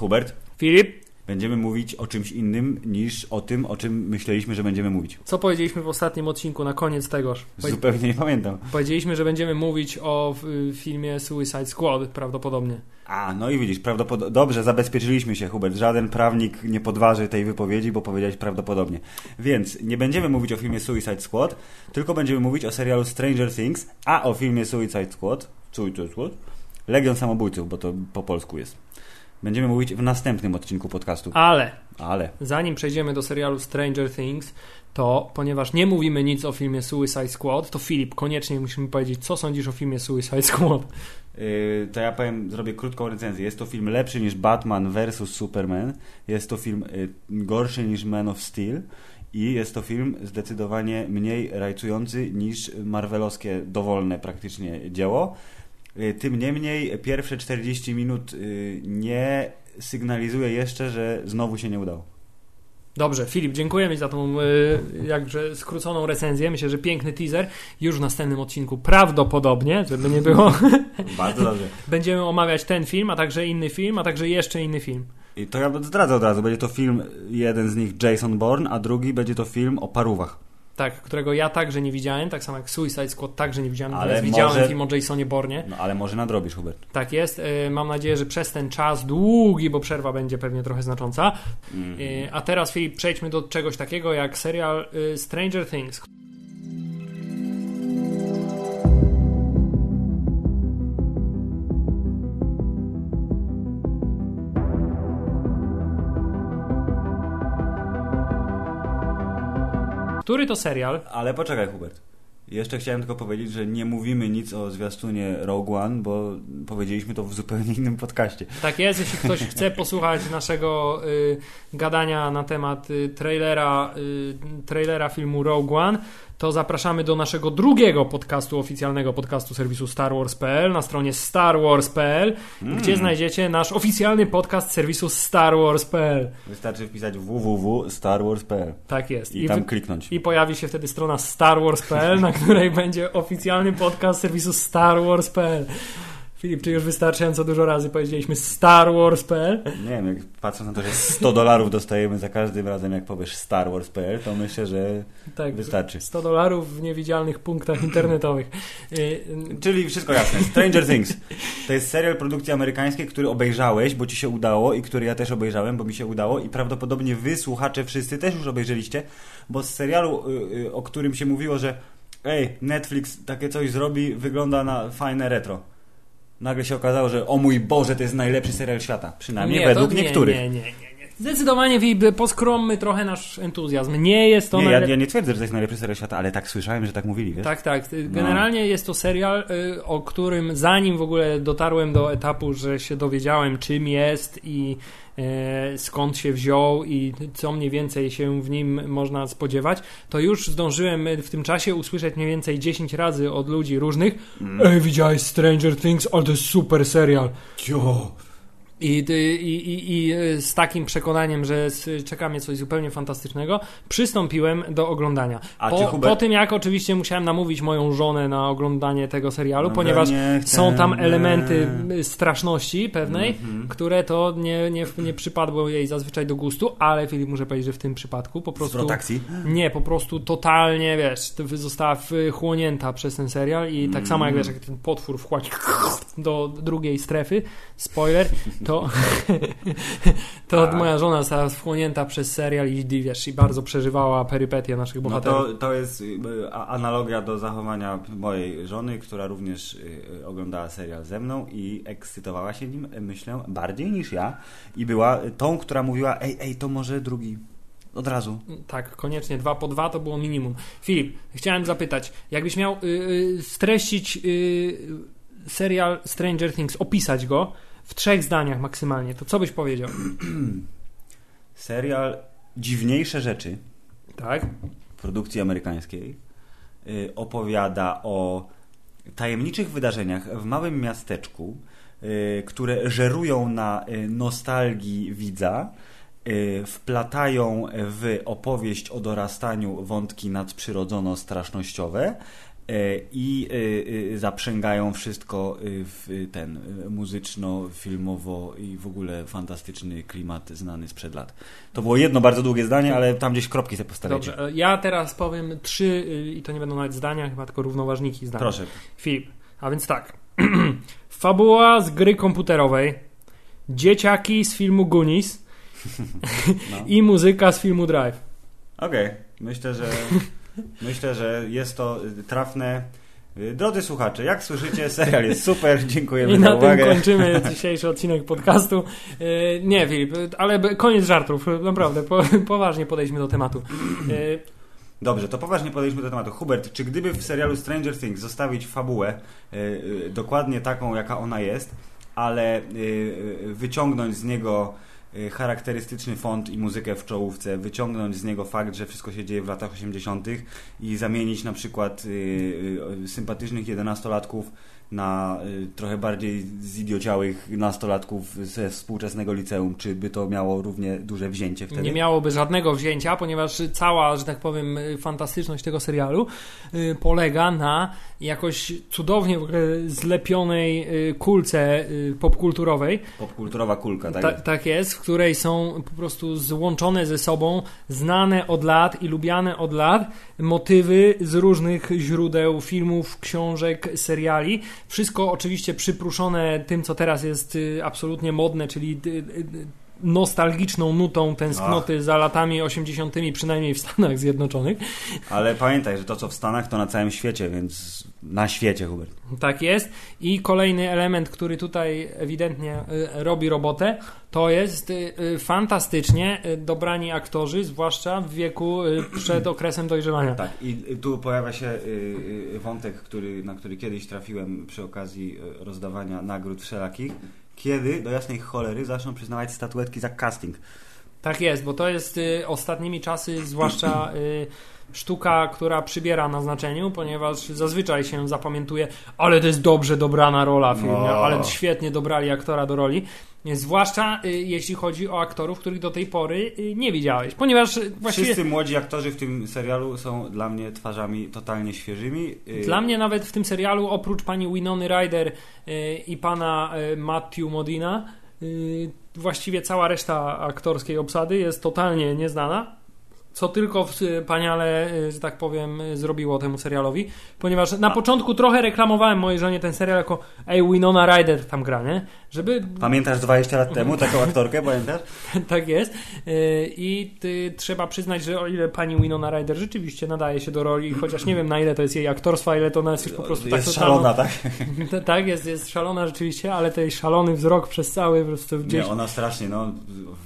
Hubert, Filip, będziemy mówić o czymś innym niż o tym, o czym myśleliśmy, że będziemy mówić. co powiedzieliśmy w ostatnim odcinku na koniec tegoż? Zupełnie nie pamiętam. Powiedzieliśmy, że będziemy mówić o y, filmie Suicide Squad prawdopodobnie. A, no i widzisz, prawdopodobnie. Dobrze, zabezpieczyliśmy się, Hubert. Żaden prawnik nie podważy tej wypowiedzi, bo powiedziałeś prawdopodobnie. Więc nie będziemy mówić o filmie Suicide Squad, tylko będziemy mówić o serialu Stranger Things, a o filmie Suicide Squad, Suicide Squad, Legion Samobójców, bo to po polsku jest. Będziemy mówić w następnym odcinku podcastu. Ale Ale. zanim przejdziemy do serialu Stranger Things, to ponieważ nie mówimy nic o filmie Suicide Squad, to Filip, koniecznie musimy powiedzieć, co sądzisz o filmie Suicide Squad. Yy, to ja powiem, zrobię krótką recenzję. Jest to film lepszy niż Batman vs. Superman. Jest to film yy, gorszy niż Man of Steel. I jest to film zdecydowanie mniej rajcujący niż marvelowskie, dowolne praktycznie dzieło. Yy, Tym niemniej pierwsze 40 minut yy, nie sygnalizuje jeszcze, że znowu się nie udało. Dobrze, Filip, dziękujemy za tą y, jakże skróconą recenzję. Myślę, że piękny teaser. Już w następnym odcinku prawdopodobnie, żeby nie było, Bardzo dobrze. będziemy omawiać ten film, a także inny film, a także jeszcze inny film. I to ja zdradzę od razu. Będzie to film, jeden z nich Jason Bourne, a drugi będzie to film o parówach. Tak, którego ja także nie widziałem, tak samo jak Suicide Squad także nie widziałem, Ale natomiast widziałem może- film o Jasonie Bornie. No ale może nadrobisz, Hubert. Tak jest. Y, Mam nadzieję, że przez ten czas długi, bo przerwa będzie pewnie trochę znacząca. Mhm. Y, A teraz, Filip, przejdźmy do czegoś takiego jak serial y, Stranger Things. Który to serial? Ale poczekaj, Hubert. Jeszcze chciałem tylko powiedzieć, że nie mówimy nic o zwiastunie Rogue One, bo powiedzieliśmy to w zupełnie innym podcaście. Tak jest, jeśli ktoś chce posłuchać naszego y, gadania na temat y, trailera, y, trailera filmu Rogue One, to zapraszamy do naszego drugiego podcastu, oficjalnego podcastu serwisu StarWars.pl na stronie starwars.pl, gdzie znajdziecie nasz oficjalny podcast serwisu StarWars.pl. Wystarczy wpisać www.starwars.pl Tak jest. i tam wy- kliknąć. I pojawi się wtedy strona starwars.pl, na której będzie oficjalny podcast serwisu starwars.pl. Filip, czy już wystarczająco dużo razy powiedzieliśmy starwars.pl? Nie wiem, jak patrząc na to, że 100 dolarów dostajemy za każdym razem, jak powiesz starwars.pl, to myślę, że Tak, wystarczy. 100 dolarów w niewidzialnych punktach internetowych. Y, Czyli wszystko jasne. Stranger Things. To jest serial produkcji amerykańskiej, który obejrzałeś, bo ci się udało i który ja też obejrzałem, bo mi się udało i prawdopodobnie wy, słuchacze, wszyscy też już obejrzeliście, bo z serialu, y, y, o którym się mówiło, że ej, Netflix takie coś zrobi, wygląda na fajne retro. Nagle się okazało, że o mój Boże, to jest najlepszy serial świata. Przynajmniej nie, według nie, niektórych. Nie, nie, nie, nie. Zdecydowanie poskrommy trochę nasz entuzjazm. Nie jest to Nie, ja, najlep- ja nie twierdzę, że to jest najlepszy serial świata, ale tak słyszałem, że tak mówili, wiesz? Tak, tak. Generalnie jest to serial, y, o którym zanim w ogóle dotarłem do etapu, że się dowiedziałem czym jest i e, skąd się wziął i co mniej więcej się w nim można spodziewać, to już zdążyłem w tym czasie usłyszeć mniej więcej 10 razy od ludzi różnych Ej, widziałeś Stranger Things? Ale to jest super serial. Cio. I, i, i, I z takim przekonaniem, że s- czeka mnie coś zupełnie fantastycznego, przystąpiłem do oglądania. A Po, Hubert- po tym, jak oczywiście musiałem namówić moją żonę na oglądanie tego serialu, No, ponieważ są tam elementy straszności pewnej, Mhm. które to nie, nie, nie przypadło jej zazwyczaj do gustu, ale Filip muszę powiedzieć, że w tym przypadku po prostu. Zwrot akcji. Nie, po prostu totalnie, wiesz, została wchłonięta przez ten serial i tak samo jak wiesz, jak ten potwór wchłaci do drugiej strefy, spoiler, to, to Tak. moja żona została wchłonięta przez serial i wiesz, i bardzo przeżywała perypetie naszych No bohaterów. to, to jest y, a- analogia do zachowania mojej żony, która również y, y, oglądała serial ze mną i ekscytowała się nim, y, myślę, bardziej niż ja. I była tą, która mówiła, ej, ej, to może drugi. Od razu. Tak, koniecznie dwa po dwa to było minimum. Filip, chciałem zapytać, jakbyś miał y, y, streścić y, serial Stranger Things, opisać go w trzech zdaniach maksymalnie, to co byś powiedział? Serial Dziwniejsze Rzeczy Tak? produkcji amerykańskiej y, opowiada o tajemniczych wydarzeniach w małym miasteczku, y, które żerują na y, nostalgii widza wplatają w opowieść o dorastaniu wątki nadprzyrodzono-strasznościowe i y, zaprzęgają wszystko w ten muzyczno, filmowo i w ogóle fantastyczny klimat znany sprzed lat. To było jedno bardzo długie zdanie, ale tam gdzieś kropki sobie postawicie. Dobrze, ja teraz powiem trzy i to nie będą nawet zdania, chyba tylko równoważniki zdania. Proszę. Filip, a więc tak. Fabuła z gry komputerowej, dzieciaki z filmu Goonies no. i muzyka z filmu Drive. Okej, okay. myślę, że myślę, że jest to trafne. Drodzy słuchacze, jak słyszycie, serial jest super, dziękujemy I za uwagę. I na tym kończymy dzisiejszy odcinek podcastu. E, nie, Filip, ale koniec żartów, naprawdę, poważnie podejdźmy do tematu. Dobrze, to poważnie podejdźmy do tematu. Hubert, czy gdyby w serialu Stranger Things zostawić fabułę dokładnie taką, jaka ona jest, ale wyciągnąć z niego charakterystyczny font i muzykę w czołówce, wyciągnąć z niego fakt, że wszystko się dzieje w latach 80. i zamienić na przykład yy, sympatycznych jedenastolatków na y, trochę bardziej zidiociałych nastolatków ze współczesnego liceum, czy by to miało równie duże wzięcie wtedy? Nie miałoby żadnego wzięcia, ponieważ cała, że tak powiem, fantastyczność tego serialu y, polega na jakoś cudownie zlepionej y, kulce popkulturowej. Popkulturowa kulka, tak? Ta, tak jest, w której są po prostu złączone ze sobą znane od lat i lubiane od lat motywy z różnych źródeł, filmów, książek, seriali. Wszystko oczywiście przypruszone tym, co teraz jest y, absolutnie modne, czyli y, y, nostalgiczną nutą tęsknoty Ach. za latami 80., przynajmniej w Stanach Zjednoczonych. Ale pamiętaj, że to co w Stanach, to na całym świecie, więc na świecie, Hubert. Tak jest. I kolejny element, który tutaj ewidentnie y, robi robotę, to jest y, y, fantastycznie dobrani aktorzy, zwłaszcza w wieku przed okresem dojrzewania. Tak, i tu pojawia się wątek, który, na który kiedyś trafiłem przy okazji rozdawania nagród wszelakich kiedy do jasnej cholery zaczną przyznawać statuetki za casting. Tak jest, bo to jest y, ostatnimi czasy zwłaszcza y, sztuka, która przybiera na znaczeniu, ponieważ zazwyczaj się zapamiętuje, ale to jest dobrze dobrana rola w filmie, no. ale świetnie dobrali aktora do roli. Zwłaszcza y, jeśli chodzi o aktorów, których do tej pory y, nie widziałeś. Ponieważ właściwie... Wszyscy młodzi aktorzy w tym serialu są dla mnie twarzami totalnie świeżymi. Y, dla mnie nawet w tym serialu, oprócz pani Winony Ryder i pana Matthew Modina, właściwie cała reszta aktorskiej obsady jest totalnie nieznana co tylko paniale, y, że tak powiem, zrobiło temu serialowi, ponieważ na A. początku trochę reklamowałem mojej żonie ten serial jako ej, Winona Ryder tam gra, nie? Żeby... Pamiętasz 20 lat temu taką aktorkę, pamiętasz? tak jest. Y, I ty, trzeba przyznać, że o ile pani Winona Ryder rzeczywiście nadaje się do roli, chociaż nie wiem na ile to jest jej aktorstwa, ile to ona jest już po prostu jest tak szalona, tak? tak, jest, jest szalona rzeczywiście, ale ten szalony wzrok przez cały po prostu gdzieś... Nie, ona strasznie, no,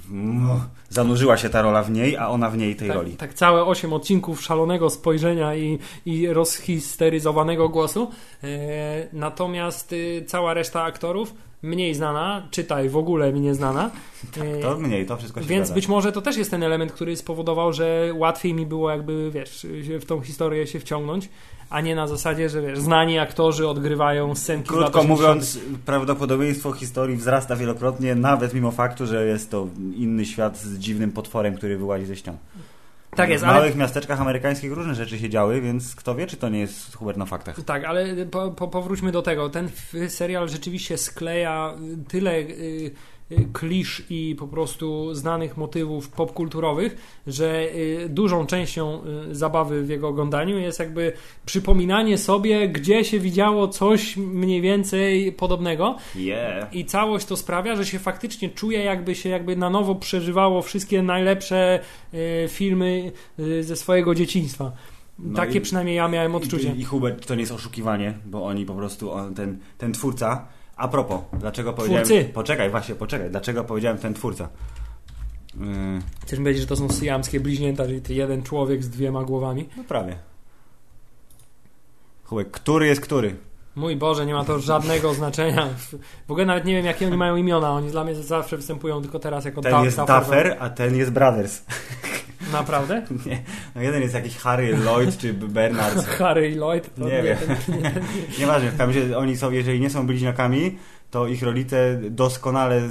no zanurzyła się ta rola w niej, a ona w niej tej tak, roli. Tak, całe osiem odcinków szalonego spojrzenia i, i rozhisteryzowanego głosu. E, natomiast y, cała reszta aktorów mniej znana, czytaj w ogóle mi nieznana. Tak, to mniej, to wszystko się Więc być może to też jest ten element, który spowodował, że łatwiej mi było jakby, wiesz, w tą historię się wciągnąć, a nie na zasadzie, że wiesz, znani aktorzy odgrywają scenki Krótko mówiąc, prawdopodobieństwo historii wzrasta wielokrotnie, nawet mimo faktu, że jest to inny świat z dziwnym potworem, który wyłazi ze ścian. Tak jest, w małych ale... miasteczkach amerykańskich różne rzeczy się działy, więc kto wie, czy to nie jest Hubert na faktach. Tak, ale po, po, powróćmy do tego. Ten serial rzeczywiście skleja tyle... Yy klisz i po prostu znanych motywów popkulturowych, że y, dużą częścią y, zabawy w jego oglądaniu jest jakby przypominanie sobie, gdzie się widziało coś mniej więcej podobnego. Yeah. I całość to sprawia, że się faktycznie czuje, jakby się jakby na nowo przeżywało wszystkie najlepsze y, filmy ze swojego dzieciństwa. No Takie i, przynajmniej ja miałem odczucie. I, I Hubert to nie jest oszukiwanie, bo oni po prostu, on, ten, ten twórca a propos, dlaczego powiedziałem... Twórcy. Poczekaj, właśnie, poczekaj. Dlaczego powiedziałem ten twórca? Yy... Chcesz mi powiedzieć, że to są syjamskie bliźnięta, czyli ty jeden człowiek z dwiema głowami? No prawie. Chłopie, który jest który? Mój Boże, nie ma to żadnego znaczenia. W ogóle nawet nie wiem, jakie oni mają imiona. Oni dla mnie zawsze występują tylko teraz jako Ten jest Duffer, a ten jest Brothers. Naprawdę? Nie. No jeden jest jakiś Harry Lloyd czy Bernard. Harry Lloyd? nie, nie wiem. Nieważne, w każdym razie oni są, jeżeli nie są bliźniakami, to ich rodzice doskonale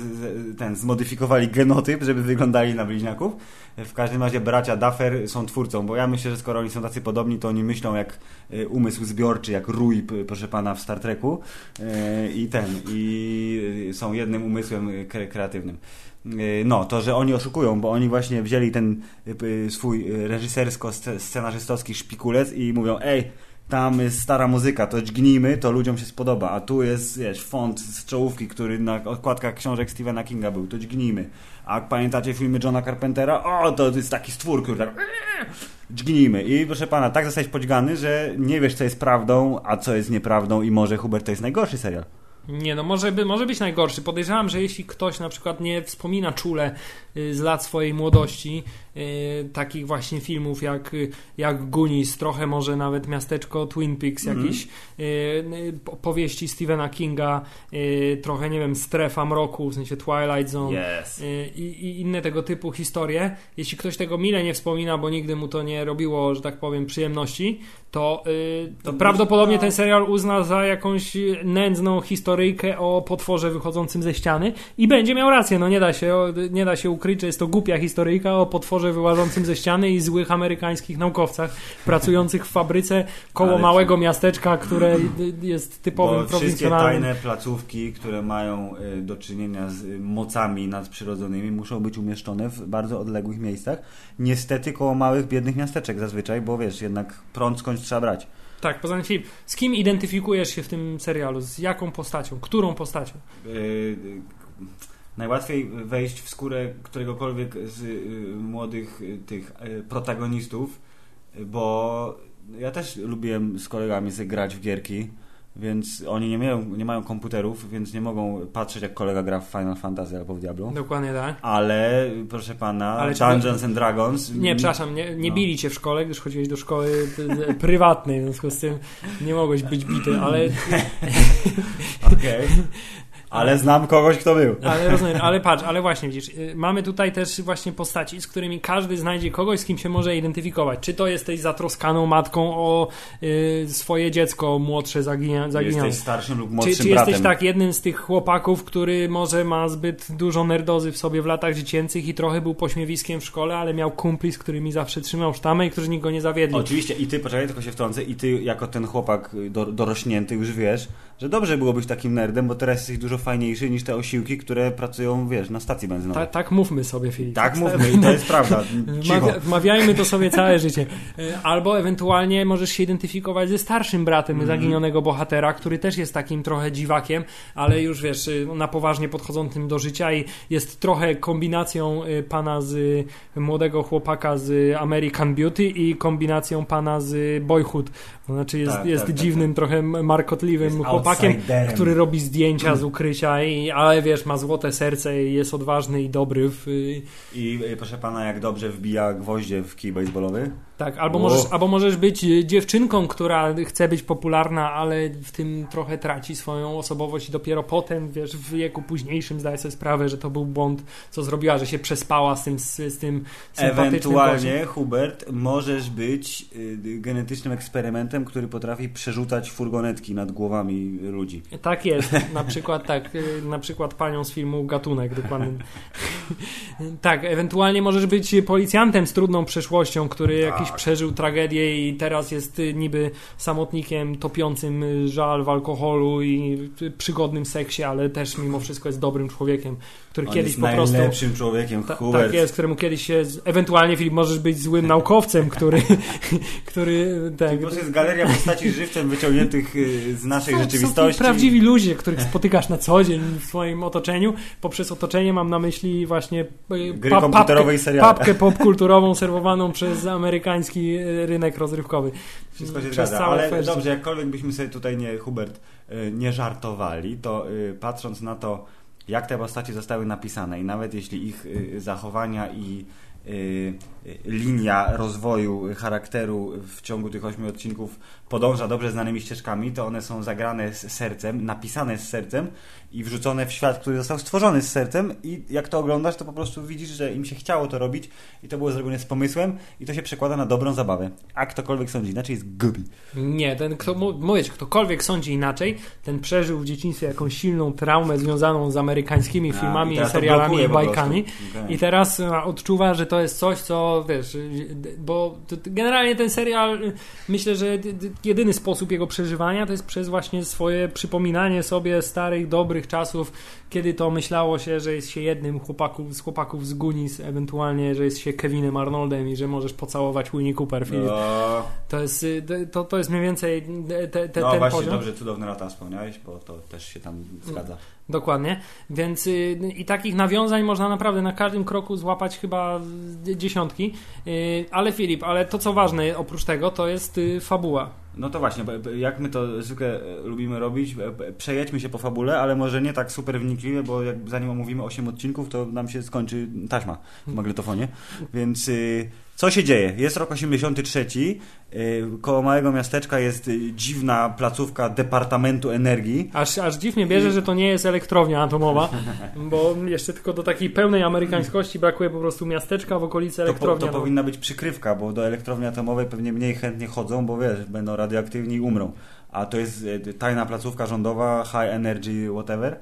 ten, zmodyfikowali genotyp, żeby wyglądali na bliźniaków. W każdym razie bracia Duffer są twórcą, bo ja myślę, że skoro oni są tacy podobni, to oni myślą jak e, umysł zbiorczy, jak Rui, proszę pana, w Star Treku e, i ten, i są jednym umysłem kreatywnym. No, to, że oni oszukują, bo oni właśnie wzięli ten swój reżysersko-scenarzystowski szpikulec i mówią, ej, tam jest stara muzyka, to dźgnijmy, to ludziom się spodoba, a tu jest, wiesz, font z czołówki, który na okładkach książek Stephena Kinga był, to dźgnijmy. A pamiętacie filmy Johna Carpentera? O, to jest taki stwór, który tak dźgnijmy. I proszę pana, tak zostałeś podźgany, że nie wiesz, co jest prawdą, a co jest nieprawdą i może Hubert to jest najgorszy serial. Nie, no może, by, może być najgorszy. Podejrzewam, że jeśli ktoś na przykład nie wspomina czule y, z lat swojej młodości, takich właśnie filmów jak, jak Goonies, trochę może nawet miasteczko Twin Peaks, mm. jakieś y, powieści Stephena Kinga, y, trochę nie wiem, Strefa Mroku, w sensie Twilight Zone yes. i, i, inne tego typu historie. Jeśli ktoś tego mile nie wspomina, bo nigdy mu to nie robiło, że tak powiem, przyjemności, to, to prawdopodobnie ten serial uzna za jakąś nędzną historyjkę o potworze wychodzącym ze ściany i będzie miał rację. No nie da się, nie da się ukryć, że jest to głupia historyjka o potworze potworze wyłażącym ze ściany i złych amerykańskich naukowcach pracujących w fabryce koło Ale małego miasteczka, które jest typowym Bo Wszystkie tajne placówki, które mają y, do czynienia z mocami nadprzyrodzonymi, muszą być umieszczone w bardzo odległych miejscach. Niestety koło małych, biednych miasteczek zazwyczaj, bo wiesz, jednak prąd skądś trzeba brać. Tak, poza tym Filip, z kim identyfikujesz się w tym serialu? Z jaką postacią? Którą postacią? Yy, najłatwiej wejść w skórę któregokolwiek z y, młodych y, tych y, protagonistów, bo ja też lubiłem z kolegami grać w gierki, więc oni nie mają, nie mają komputerów, więc nie mogą patrzeć jak kolega gra w Final Fantasy albo w Diablo. Dokładnie tak. Ale, proszę pana, Ale Dungeons to... and Dragons... Nie, przepraszam, nie, nie no. bili cię w szkole, gdyż chodziłeś do szkoły prywatnej, w związku z tym nie mogłeś być bity, ale... Okej. Ale znam kogoś, kto był. Ale rozumiem, ale patrz, ale właśnie widzisz, y, mamy tutaj też właśnie postaci, z którymi każdy znajdzie kogoś, z kim się może identyfikować. Czy to jesteś zatroskaną matką o y, swoje dziecko młodsze zaginia, zaginione. Jesteś starszym lub młodszym czy, czy bratem. jesteś tak jednym z tych chłopaków, który może ma zbyt dużo nerdozy w sobie w latach dziecięcych i trochę był pośmiewiskiem w szkole, ale miał kumpli, z którymi zawsze trzymał sztamę i którzy nikt go nie zawiedli. Oczywiście i ty, poczekaj, tylko się wtrącę, i ty jako ten chłopak do, dorośnięty już wiesz, że dobrze było być takim nerdem, bo teraz jesteś dużo fajniejszy niż te osiłki, które pracują, wiesz, na stacji benzynowej. Ta, tak mówmy sobie, Filip. Tak mówmy i to jest prawda. Cicho. Wmawiajmy to sobie całe życie. E, albo ewentualnie możesz się identyfikować ze starszym bratem mm zaginionego bohatera, który też jest takim trochę dziwakiem, ale już wiesz, e, na poważnie podchodzącym do życia i jest trochę kombinacją e, pana z młodego chłopaka z American Beauty i kombinacją pana z Boyhood. To znaczy jest, tak, jest tak, tak dziwnym, tak, trochę markotliwym jest chłopakiem, który robi zdjęcia z ukrycia, i, ale wiesz, ma złote serce i jest odważny i dobry. W... I proszę pana, jak dobrze wbija gwoździe w kij baseballowy? Tak, albo możesz, albo możesz być e, dziewczynką, która chce być popularna, ale w tym trochę traci swoją osobowość i dopiero potem, wiesz, w wieku późniejszym zdaje sobie sprawę, że to był błąd, co zrobiła, że się przespała z tym, z, z tym Ewentualnie, Hubert, możesz być y, genetycznym eksperymentem, który potrafi przerzucać furgonetki nad głowami ludzi. Tak jest, na przykład tak, y, na przykład panią z filmu Gatunek, dokładnie. tak, ewentualnie możesz być policjantem z trudną przeszłością, który jakiś jakiś przeżył tragedię i teraz jest y, niby samotnikiem topiącym y, żal w alkoholu i przygodnym seksie, ale też mimo wszystko jest dobrym człowiekiem, który On kiedyś jest po prostu... najlepszym człowiekiem, ta, Tak jest, któremu kiedyś się... Ewentualnie, Filip, możesz być złym naukowcem, który... który tak, to jest galeria postaci żywcem wyciągniętych z naszej są, rzeczywistości. Są prawdziwi ludzie, których spotykasz na co dzień w swoim otoczeniu. Poprzez otoczenie mam na myśli właśnie Gry pa, komputerowej papkę, papkę popkulturową serwowaną przez amerykański rynek rozrywkowy. Wszystko się zgadza, ale dobrze, jakkolwiek byśmy sobie tutaj nie, Hubert, y, nie żartowali, to patrząc na to, jak te postacie zostały napisane i nawet jeśli ich zachowania i linia rozwoju charakteru w ciągu tych ośmiu odcinków podąża dobrze znanymi ścieżkami, to one są zagrane z sercem, napisane z sercem i wrzucone w świat, który został stworzony z sercem i jak to oglądasz, to po prostu widzisz, że im się chciało to robić i to było zrobione z pomysłem i to się przekłada na dobrą zabawę. A ktokolwiek sądzi inaczej jest gubi. Nie, ten kto, mówię, ktokolwiek sądzi inaczej, ten przeżył w dzieciństwie jakąś silną traumę związaną z amerykańskimi filmami, i serialami i bajkami okay. i teraz odczuwa, że to jest coś, co wiesz, bo generalnie ten serial myślę, że jedyny sposób jego przeżywania to jest przez właśnie swoje przypominanie sobie starych, dobrych czasów, kiedy to myślało się, że jest się jednym chłopaków, z chłopaków z Gunis, ewentualnie, że jest się Kevinem Arnoldem i że możesz pocałować Winnie Cooper. No. To, jest, to, to jest mniej więcej te, te, no, ten właśnie, poziom. dobrze, cudowne lata wspomniałeś, bo to też się tam zgadza. Dokładnie, więc y, i takich nawiązań można naprawdę na każdym kroku złapać chyba dziesiątki. Y, ale Filip, ale to co ważne oprócz tego, to jest fabuła. No to właśnie, jak my to zwykle e, lubimy robić, e, przejedźmy się po fabule, ale może nie tak super wnikliwie, bo jak zanim omówimy 8 odcinków, to nam się skończy taśma w magnetofonie. Więc y, co się dzieje? Jest rok 83, y, koło małego miasteczka jest y, dziwna placówka Departamentu Energii. Aż, aż dziwnie bierze, że to nie jest elektrownia atomowa, bo jeszcze tylko do takiej pełnej amerykańskości brakuje po prostu miasteczka w okolicy elektrowni. To, to powinna być przykrywka, bo do elektrowni atomowej pewnie mniej chętnie chodzą, bo wiesz, będą radioaktywni i umrą. A to jest y, tajna placówka rządowa, high energy, whatever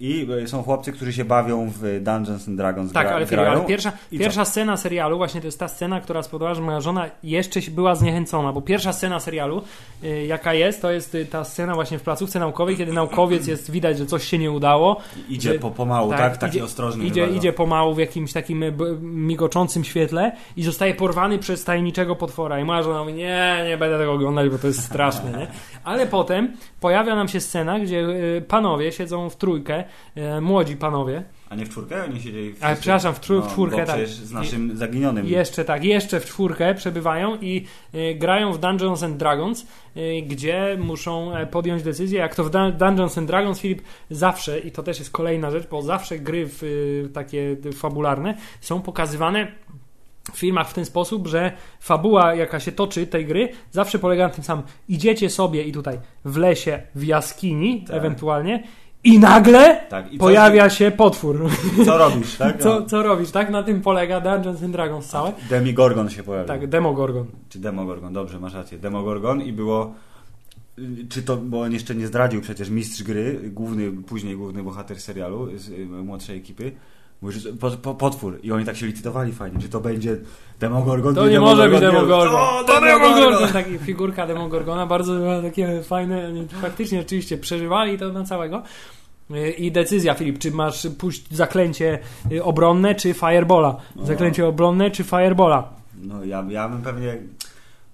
i są chłopcy, którzy się bawią w Dungeons and Dragons. Tak, gra, ale, grają. ale pierwsza, pierwsza scena serialu, właśnie to jest ta scena, która spowodowała, że moja żona jeszcze była zniechęcona, bo pierwsza scena serialu, y, jaka jest, to jest ta scena właśnie w placówce naukowej, kiedy naukowiec jest, widać, że coś się nie udało. Idzie że, po, pomału, tak? tak taki idzie, ostrożny. Idzie, idzie pomału w jakimś takim migoczącym świetle i zostaje porwany przez tajemniczego potwora. I moja żona mówi, nie, nie będę tego oglądać, bo to jest straszne. Nie? Ale potem pojawia nam się scena, gdzie panowie siedzą w w trójkę, e, młodzi panowie. A nie w czwórkę? Oni siedzieli w Ale przepraszam, w, czwór, no, w czwórkę, tak. z naszym zaginionym. Jeszcze tak, jeszcze w czwórkę przebywają i y, grają w Dungeons and Dragons, y, gdzie muszą podjąć decyzję. Jak to w Dungeons and Dragons, Filip, zawsze, i to też jest kolejna rzecz, bo zawsze gry w, takie fabularne są pokazywane w filmach w ten sposób, że fabuła, jaka się toczy tej gry, zawsze polega na tym samym. Idziecie sobie i tutaj w lesie, w jaskini, tak. ewentualnie, i nagle tak, i pojawia się potwór. Co robisz, tak? Co, co robisz, tak? Na tym polega Dungeons and Dragons całe. Demigorgon się pojawia. Tak, Demogorgon. Czy Demogorgon, dobrze, masz rację. Demogorgon i było... Czy to, bo on jeszcze nie zdradził przecież mistrz gry, główny, później główny bohater serialu z y, młodszej ekipy, Mówisz, po, po, potwór. I oni tak się licytowali fajnie, czy to będzie Demogorgon, To nie, nie może być Demogorgon. To, to Demogorgon! Taki figurka Demogorgona, bardzo takie fajne, faktycznie rzeczywiście przeżywali to na całego. I decyzja, Filip, czy masz puść zaklęcie obronne, czy Firebola? No. Zaklęcie obronne, czy Firebola? No ja, ja bym pewnie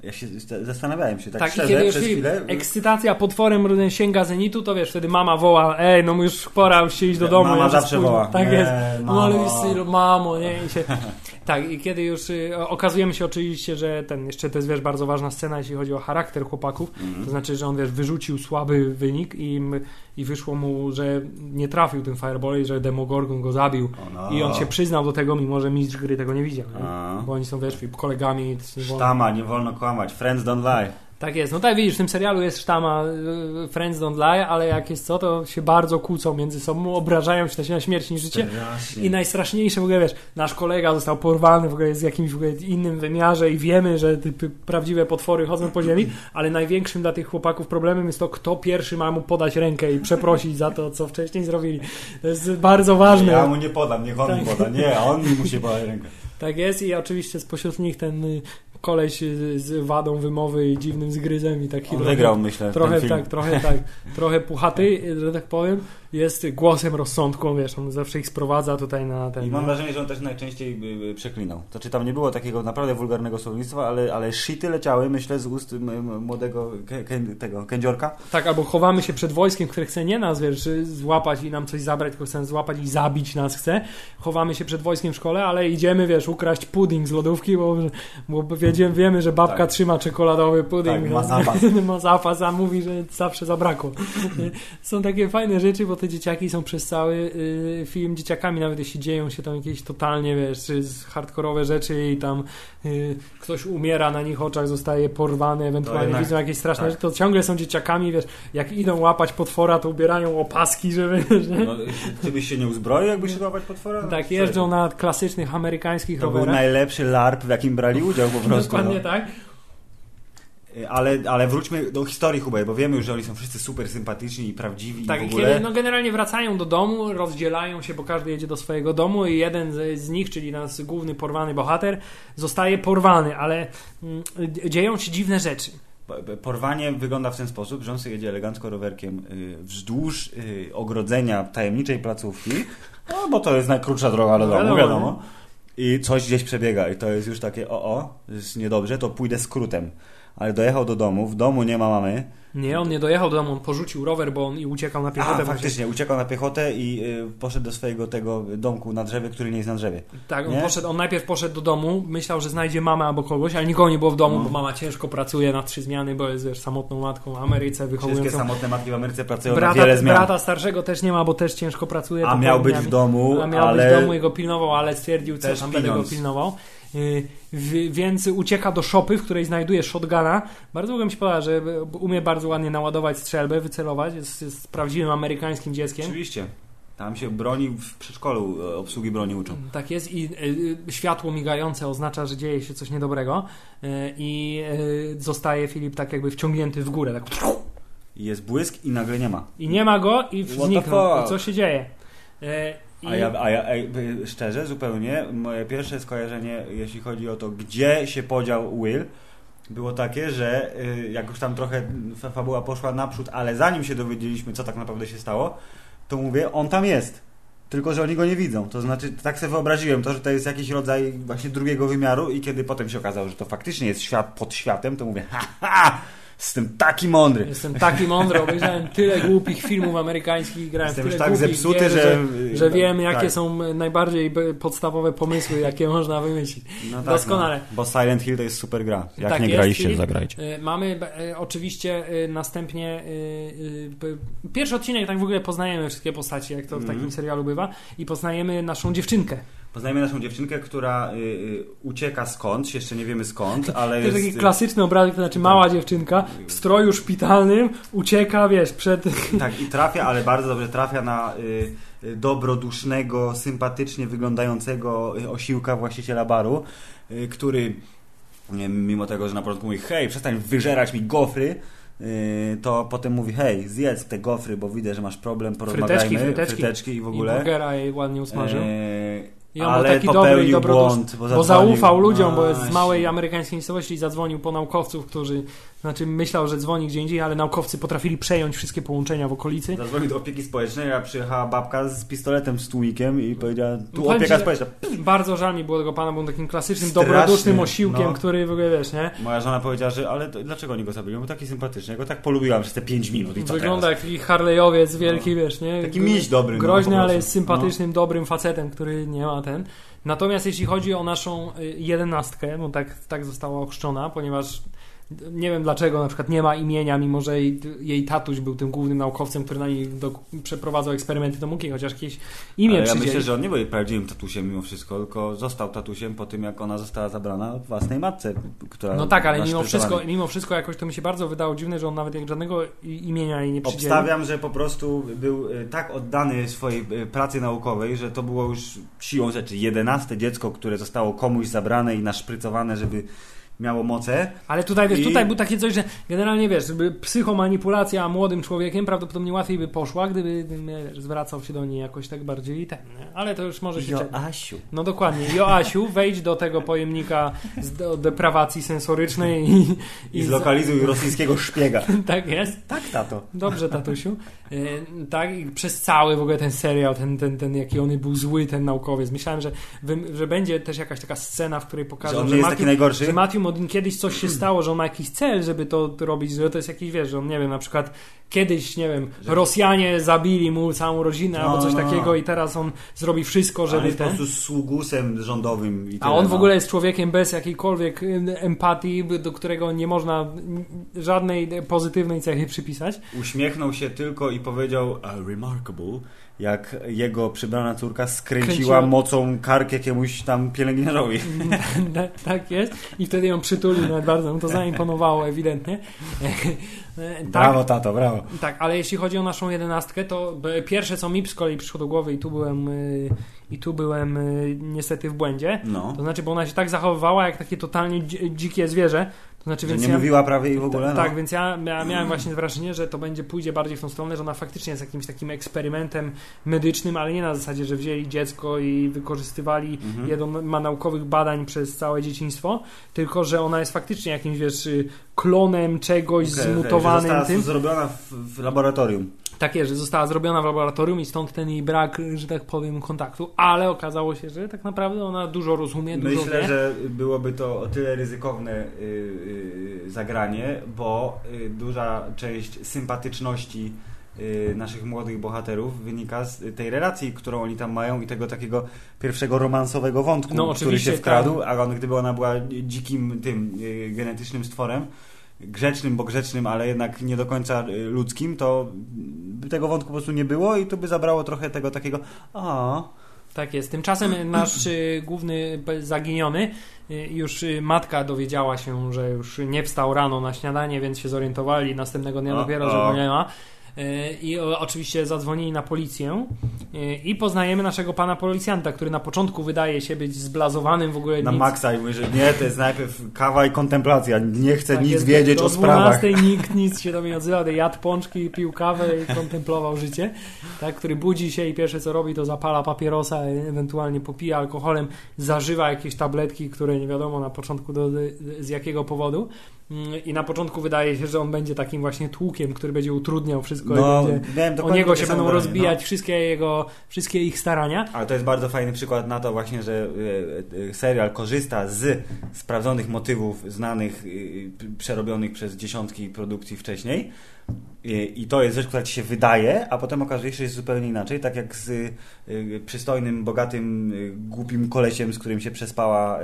ja się zastanawiałem się tak, tak szczerze, kiedy przez chwilę. Ekscytacja potworem sięga zenitu, to wiesz, wtedy mama woła, ej, no już pora już się iść do domu. Mama zawsze woła. Tak nie, jest. No ale mamo, nie? I się, tak, i kiedy już y, okazujemy się oczywiście, że ten, jeszcze to jest, wiesz, bardzo ważna scena, jeśli chodzi o charakter chłopaków, mm. to znaczy, że on, wiesz, wyrzucił słaby wynik i i wyszło mu, że nie trafił ten Fireball i że Demogorgon go zabił. no. I on się przyznał do tego, mimo że mistrz gry tego nie widział. Nie? Bo oni są, wiesz, kolegami. Sztama, nie wolno kłamać. Friends don't lie. Tak jest. No tak widzisz, w tym serialu jest sztama y, Friends Don't Lie, ale jak jest co, to się bardzo kłócą między sobą, obrażają się na śmierć niż życie. I najstraszniejsze w ogóle, wiesz, nasz kolega został porwany w ogóle jest w jakimś w ogóle innym wymiarze i wiemy, że te prawdziwe potwory chodzą po ziemi, ale największym dla tych chłopaków problemem jest to, kto pierwszy ma mu podać rękę i przeprosić za to, co wcześniej zrobili. To jest bardzo ważne. Ja mu nie podam, niech on tak. mi poda. Nie, on mi musi podać rękę. Tak jest i oczywiście spośród nich ten y, koleś z wadą wymowy i dziwnym zgryzem i taki... On wygrał, myślę, Trochę tak, trochę tak, trochę puchaty, że tak powiem jest głosem rozsądku, wiesz, on zawsze ich sprowadza tutaj na ten... I mam wrażenie, że on też najczęściej przeklinał. To czy tam nie było takiego naprawdę wulgarnego słownictwa, ale, ale shity leciały, myślę, z ust młodego tego kędziorka. Tak, albo chowamy się przed wojskiem, które chce nie nas, wiesz, złapać i nam coś zabrać, tylko chce złapać i zabić nas chce. Chowamy się przed wojskiem w szkole, ale idziemy, wiesz, ukraść pudding z lodówki, bo, bo Wiedziemy, wiemy, że babka Tak. trzyma czekoladowy pudding. Tak, no. ma zapas. ma zapas, a mówi, że zawsze zabrakło. są takie fajne rzeczy, bo te dzieciaki są przez cały y, film dzieciakami, nawet jeśli dzieją się tam jakieś totalnie, wiesz, hardkorowe rzeczy i tam y, ktoś umiera na nich oczach, zostaje porwany, ewentualnie jednak- widzą jakieś straszne tak. rzeczy, to ciągle są dzieciakami, wiesz, jak idą łapać potwora, to ubierają opaski, żeby, wiesz, nie? No, ty byś się nie uzbroił, jakbyś się łapać potwora? No, Tak, jeżdżą na klasycznych amerykańskich To był rowerach. najlepszy LARP, w jakim brali udział po prostu. Dokładnie no. tak. Ale, ale wróćmy do historii Hubert, bo wiemy już, że oni są wszyscy super sympatyczni i prawdziwi Tak, i w ogóle. kiedy no, generalnie wracają do domu, rozdzielają się, bo każdy jedzie do swojego domu i jeden z, z nich, czyli nasz główny porwany bohater, zostaje porwany, ale mm, dzieją się dziwne rzeczy. Po- Porwanie wygląda w ten sposób, że on sobie jedzie elegancko rowerkiem y, wzdłuż y, ogrodzenia tajemniczej placówki, no bo to jest najkrótsza droga do No domu, wiadomo, wiadomo. I coś gdzieś przebiega i to jest już takie o, o, jest niedobrze, to pójdę skrótem. Ale dojechał do domu, w domu nie ma mamy. Nie, on nie dojechał do domu, on porzucił rower, bo on i uciekał na piechotę. A, faktycznie, uciekał na piechotę i y, poszedł do swojego tego domku na drzewie, który nie jest na drzewie. Tak, on, poszedł, on najpierw poszedł do domu, myślał, że znajdzie mamę albo kogoś, ale nikogo nie było w domu, No. bo mama ciężko pracuje na trzy zmiany, bo jest wiesz, samotną matką w Ameryce, Wszystkie samotne matki w Ameryce pracują na brata, wiele zmian. brata starszego też nie ma, bo też ciężko pracuje. A miał być w domu, A miał ale być w domu i go pilnował, ale stwierdził, co Też tam będę go pilnował. Y, w- Więc ucieka do szopy, w której znajduje shotguna. Bardzo długo mi się podoba, że umie bardzo ładnie naładować strzelbę, wycelować. Jest, jest prawdziwym amerykańskim dzieckiem. Oczywiście. Tam się broni w przedszkolu, e, obsługi broni uczą. Tak jest i y, y, światło migające oznacza, że dzieje się coś niedobrego i zostaje Filip tak jakby wciągnięty w górę. Tak. Jest błysk i nagle nie ma. I nie ma go i zniknął. co się dzieje? I- A ja, a ja by- szczerze, zupełnie, moje pierwsze skojarzenie, jeśli chodzi o to, gdzie się podział Will, było takie, że y, jak już tam trochę fa- fabuła poszła naprzód, ale zanim się dowiedzieliśmy, co tak naprawdę się stało, to mówię, on tam jest. Tylko, że oni go nie widzą. To znaczy, tak sobie wyobraziłem to, że to jest jakiś rodzaj właśnie drugiego wymiaru i kiedy potem się okazało, że to faktycznie jest świat pod światem, to mówię, ha, ha, jestem taki mądry. Jestem taki mądry, obejrzałem tyle głupich filmów amerykańskich, grałem Jestem tyle już tak zepsuty, gier, że... że wiem, jakie tak. są najbardziej podstawowe pomysły, jakie można wymyślić. No tak, Doskonale. No, bo Silent Hill to jest super gra. Jak Tak nie jest graliście, zagrajcie. Y, Mamy e, oczywiście e, następnie pierwszy odcinek, tak w ogóle poznajemy wszystkie postaci, jak to w Mhm. takim serialu bywa, i poznajemy naszą dziewczynkę. Poznajemy naszą dziewczynkę, która y, y, ucieka skądś, jeszcze nie wiemy skąd, ale To jest jest... taki klasyczny obrazek, to znaczy mała dziewczynka w stroju szpitalnym ucieka, wiesz, przed... Tak, i trafia, ale bardzo dobrze trafia na y, y, dobrodusznego, sympatycznie wyglądającego y, osiłka właściciela baru, y, który nie, mimo tego, że na początku mówi hej, przestań wyżerać mi gofry, y, to potem mówi hej, zjedz te gofry, bo widzę, że masz problem, porozmawiajmy, Fryteczki, fryteczki. i w I ogóle. burgera jej ładnie usmażył. E, I on był ale taki dobry i dobroduszny. błąd, bo, Bo zaufał ludziom, bo jest z Właśnie. małej amerykańskiej miejscowości i zadzwonił po naukowców, którzy, znaczy myślał, że dzwoni gdzie indziej, ale naukowcy potrafili przejąć wszystkie połączenia w okolicy. Zadzwonił do opieki społecznej, a przyjechała babka z pistoletem, z tłumikiem i powiedziała, tu Powiem opieka społeczna. Bardzo żal mi było tego pana, był takim klasycznym, Strasznie, dobrodusznym osiłkiem, no. który w ogóle wiesz, nie? Moja żona powiedziała, że ale to, dlaczego oni go zabili? Bo taki sympatyczny, ja go tak polubiłam przez te 5 minut i co Wygląda teraz? jak Harleyowiec wielki, wiesz, nie? Taki miś dobry. no, Groźny, po ale jest sympatycznym, dobrym facetem, który nie ma ten. Natomiast jeśli chodzi o naszą y, jedenastkę, bo tak, tak została ochrzczona, ponieważ nie wiem dlaczego na przykład nie ma imienia, mimo że jej, jej tatuś był tym głównym naukowcem, który na niej do, przeprowadzał eksperymenty, to mógł jej chociaż jakieś imię Ale ja myślę, że on nie był jej prawdziwym tatusiem mimo wszystko, tylko został tatusiem po tym, jak ona została zabrana własnej matce, która No tak, ale mimo wszystko, mimo wszystko jakoś to mi się bardzo wydało dziwne, że on nawet jak żadnego imienia jej nie przydzielił. Obstawiam, że po prostu był y, tak oddany swojej y, pracy naukowej, że to było już siłą rzeczy jedenaste dziecko, które zostało komuś zabrane i naszprycowane, żeby miało moce. Ale tutaj, wiesz, I- tutaj był takie coś, że generalnie, wiesz, żeby psychomanipulacja młodym człowiekiem prawdopodobnie łatwiej by poszła, gdyby zwracał się do niej jakoś tak bardziej i ten? Ale to już może się... czeka. Joasiu. No dokładnie. Joasiu, wejdź do tego pojemnika z do deprawacji sensorycznej i... I zlokalizuj rosyjskiego szpiega. Tak jest. Tak, tato. Dobrze, tatusiu. E, tak, i przez cały w ogóle ten serial, ten, ten, ten jaki on był zły, ten naukowiec. Myślałem, że, że będzie też jakaś taka scena, w której pokażą, Że on że, jest Matthew, taki najgorszy? że Matthew tym od kiedyś coś się stało, że on ma jakiś cel, żeby to robić, że to jest jakiś, wiesz, że on, nie wiem, na przykład kiedyś, nie wiem, Rosjanie zabili mu całą rodzinę No, albo coś no, no. takiego i teraz on zrobi wszystko, On żeby jest po ten... prostu sługusem rządowym. I A tyle, on w no. ogóle jest człowiekiem bez jakiejkolwiek y, empatii, do którego nie można żadnej pozytywnej cechy przypisać. Uśmiechnął się tylko i powiedział "A remarkable, jak jego przybrana córka skręciła Kręciła. mocą kark jakiemuś tam pielęgniarzowi. tak jest. I wtedy ją przytulił nawet bardzo, mu to zaimponowało ewidentnie. tak, Brawo, tato, brawo. tak, ale jeśli chodzi o naszą jedenastkę, to b- pierwsze co mi z kolei przyszło do głowy i tu byłem, y, i tu byłem y, niestety w błędzie, No. to znaczy, bo ona się tak zachowywała jak takie totalnie dzi- dzikie zwierzę, to znaczy, więc nie ja, mówiła prawie i w ogóle, no. Tak, więc ja mia- miałem właśnie wrażenie, że to będzie pójdzie bardziej w tą stronę, że ona faktycznie jest jakimś takim eksperymentem medycznym, ale nie na zasadzie, że wzięli dziecko i wykorzystywali Mhm. je do ma naukowych badań przez całe dzieciństwo, tylko że ona jest faktycznie jakimś, wiesz, y, klonem czegoś okej, zmutowanym że została tym. zrobiona w, w laboratorium. Tak jest, że została zrobiona w laboratorium i stąd ten jej brak, że tak powiem, kontaktu, ale okazało się, że tak naprawdę ona dużo rozumie, dużo Myślę, wie. że byłoby to o tyle ryzykowne y, y, zagranie, bo y, duża część sympatyczności naszych młodych bohaterów wynika z tej relacji, którą oni tam mają i tego takiego pierwszego romansowego wątku, No, który się wkradł, a on, gdyby ona była dzikim tym genetycznym stworem, grzecznym, bo grzecznym, ale jednak nie do końca y, ludzkim, to by tego wątku po prostu nie było i to by zabrało trochę tego takiego a Tak jest. Tymczasem nasz y, główny zaginiony, y, już matka dowiedziała się, że już nie wstał rano na śniadanie, więc się zorientowali następnego dnia O, dopiero, o. że go nie ma. Y, I oczywiście zadzwonili na policję y, i poznajemy naszego pana policjanta, który na początku wydaje się być zblazowanym w ogóle na nic. maksa i mówi, że nie, to jest najpierw kawa i kontemplacja, nie chcę Tak nic jest, wiedzieć do o sprawach. 12 nikt nic się do mnie nie odzywał, jadł pączki, pił kawę i kontemplował życie, tak, który budzi się i pierwsze co robi to zapala papierosa, ewentualnie popija alkoholem, zażywa jakieś tabletki, które nie wiadomo na początku do, z jakiego powodu Mm, i na początku wydaje się, że on będzie takim właśnie tłukiem, który będzie utrudniał wszystko No, i będzie, miałem o niego się będą rozbijać wszystkie jego, wszystkie ich starania. No. Ale to jest bardzo fajny przykład na to właśnie, że e, e, serial korzysta z sprawdzonych motywów znanych, e, przerobionych przez dziesiątki produkcji wcześniej. I- to jest rzecz, która ci się wydaje, a potem okazuje się, że jest zupełnie inaczej. Tak jak z przystojnym, bogatym, głupim kolesiem, z którym się przespała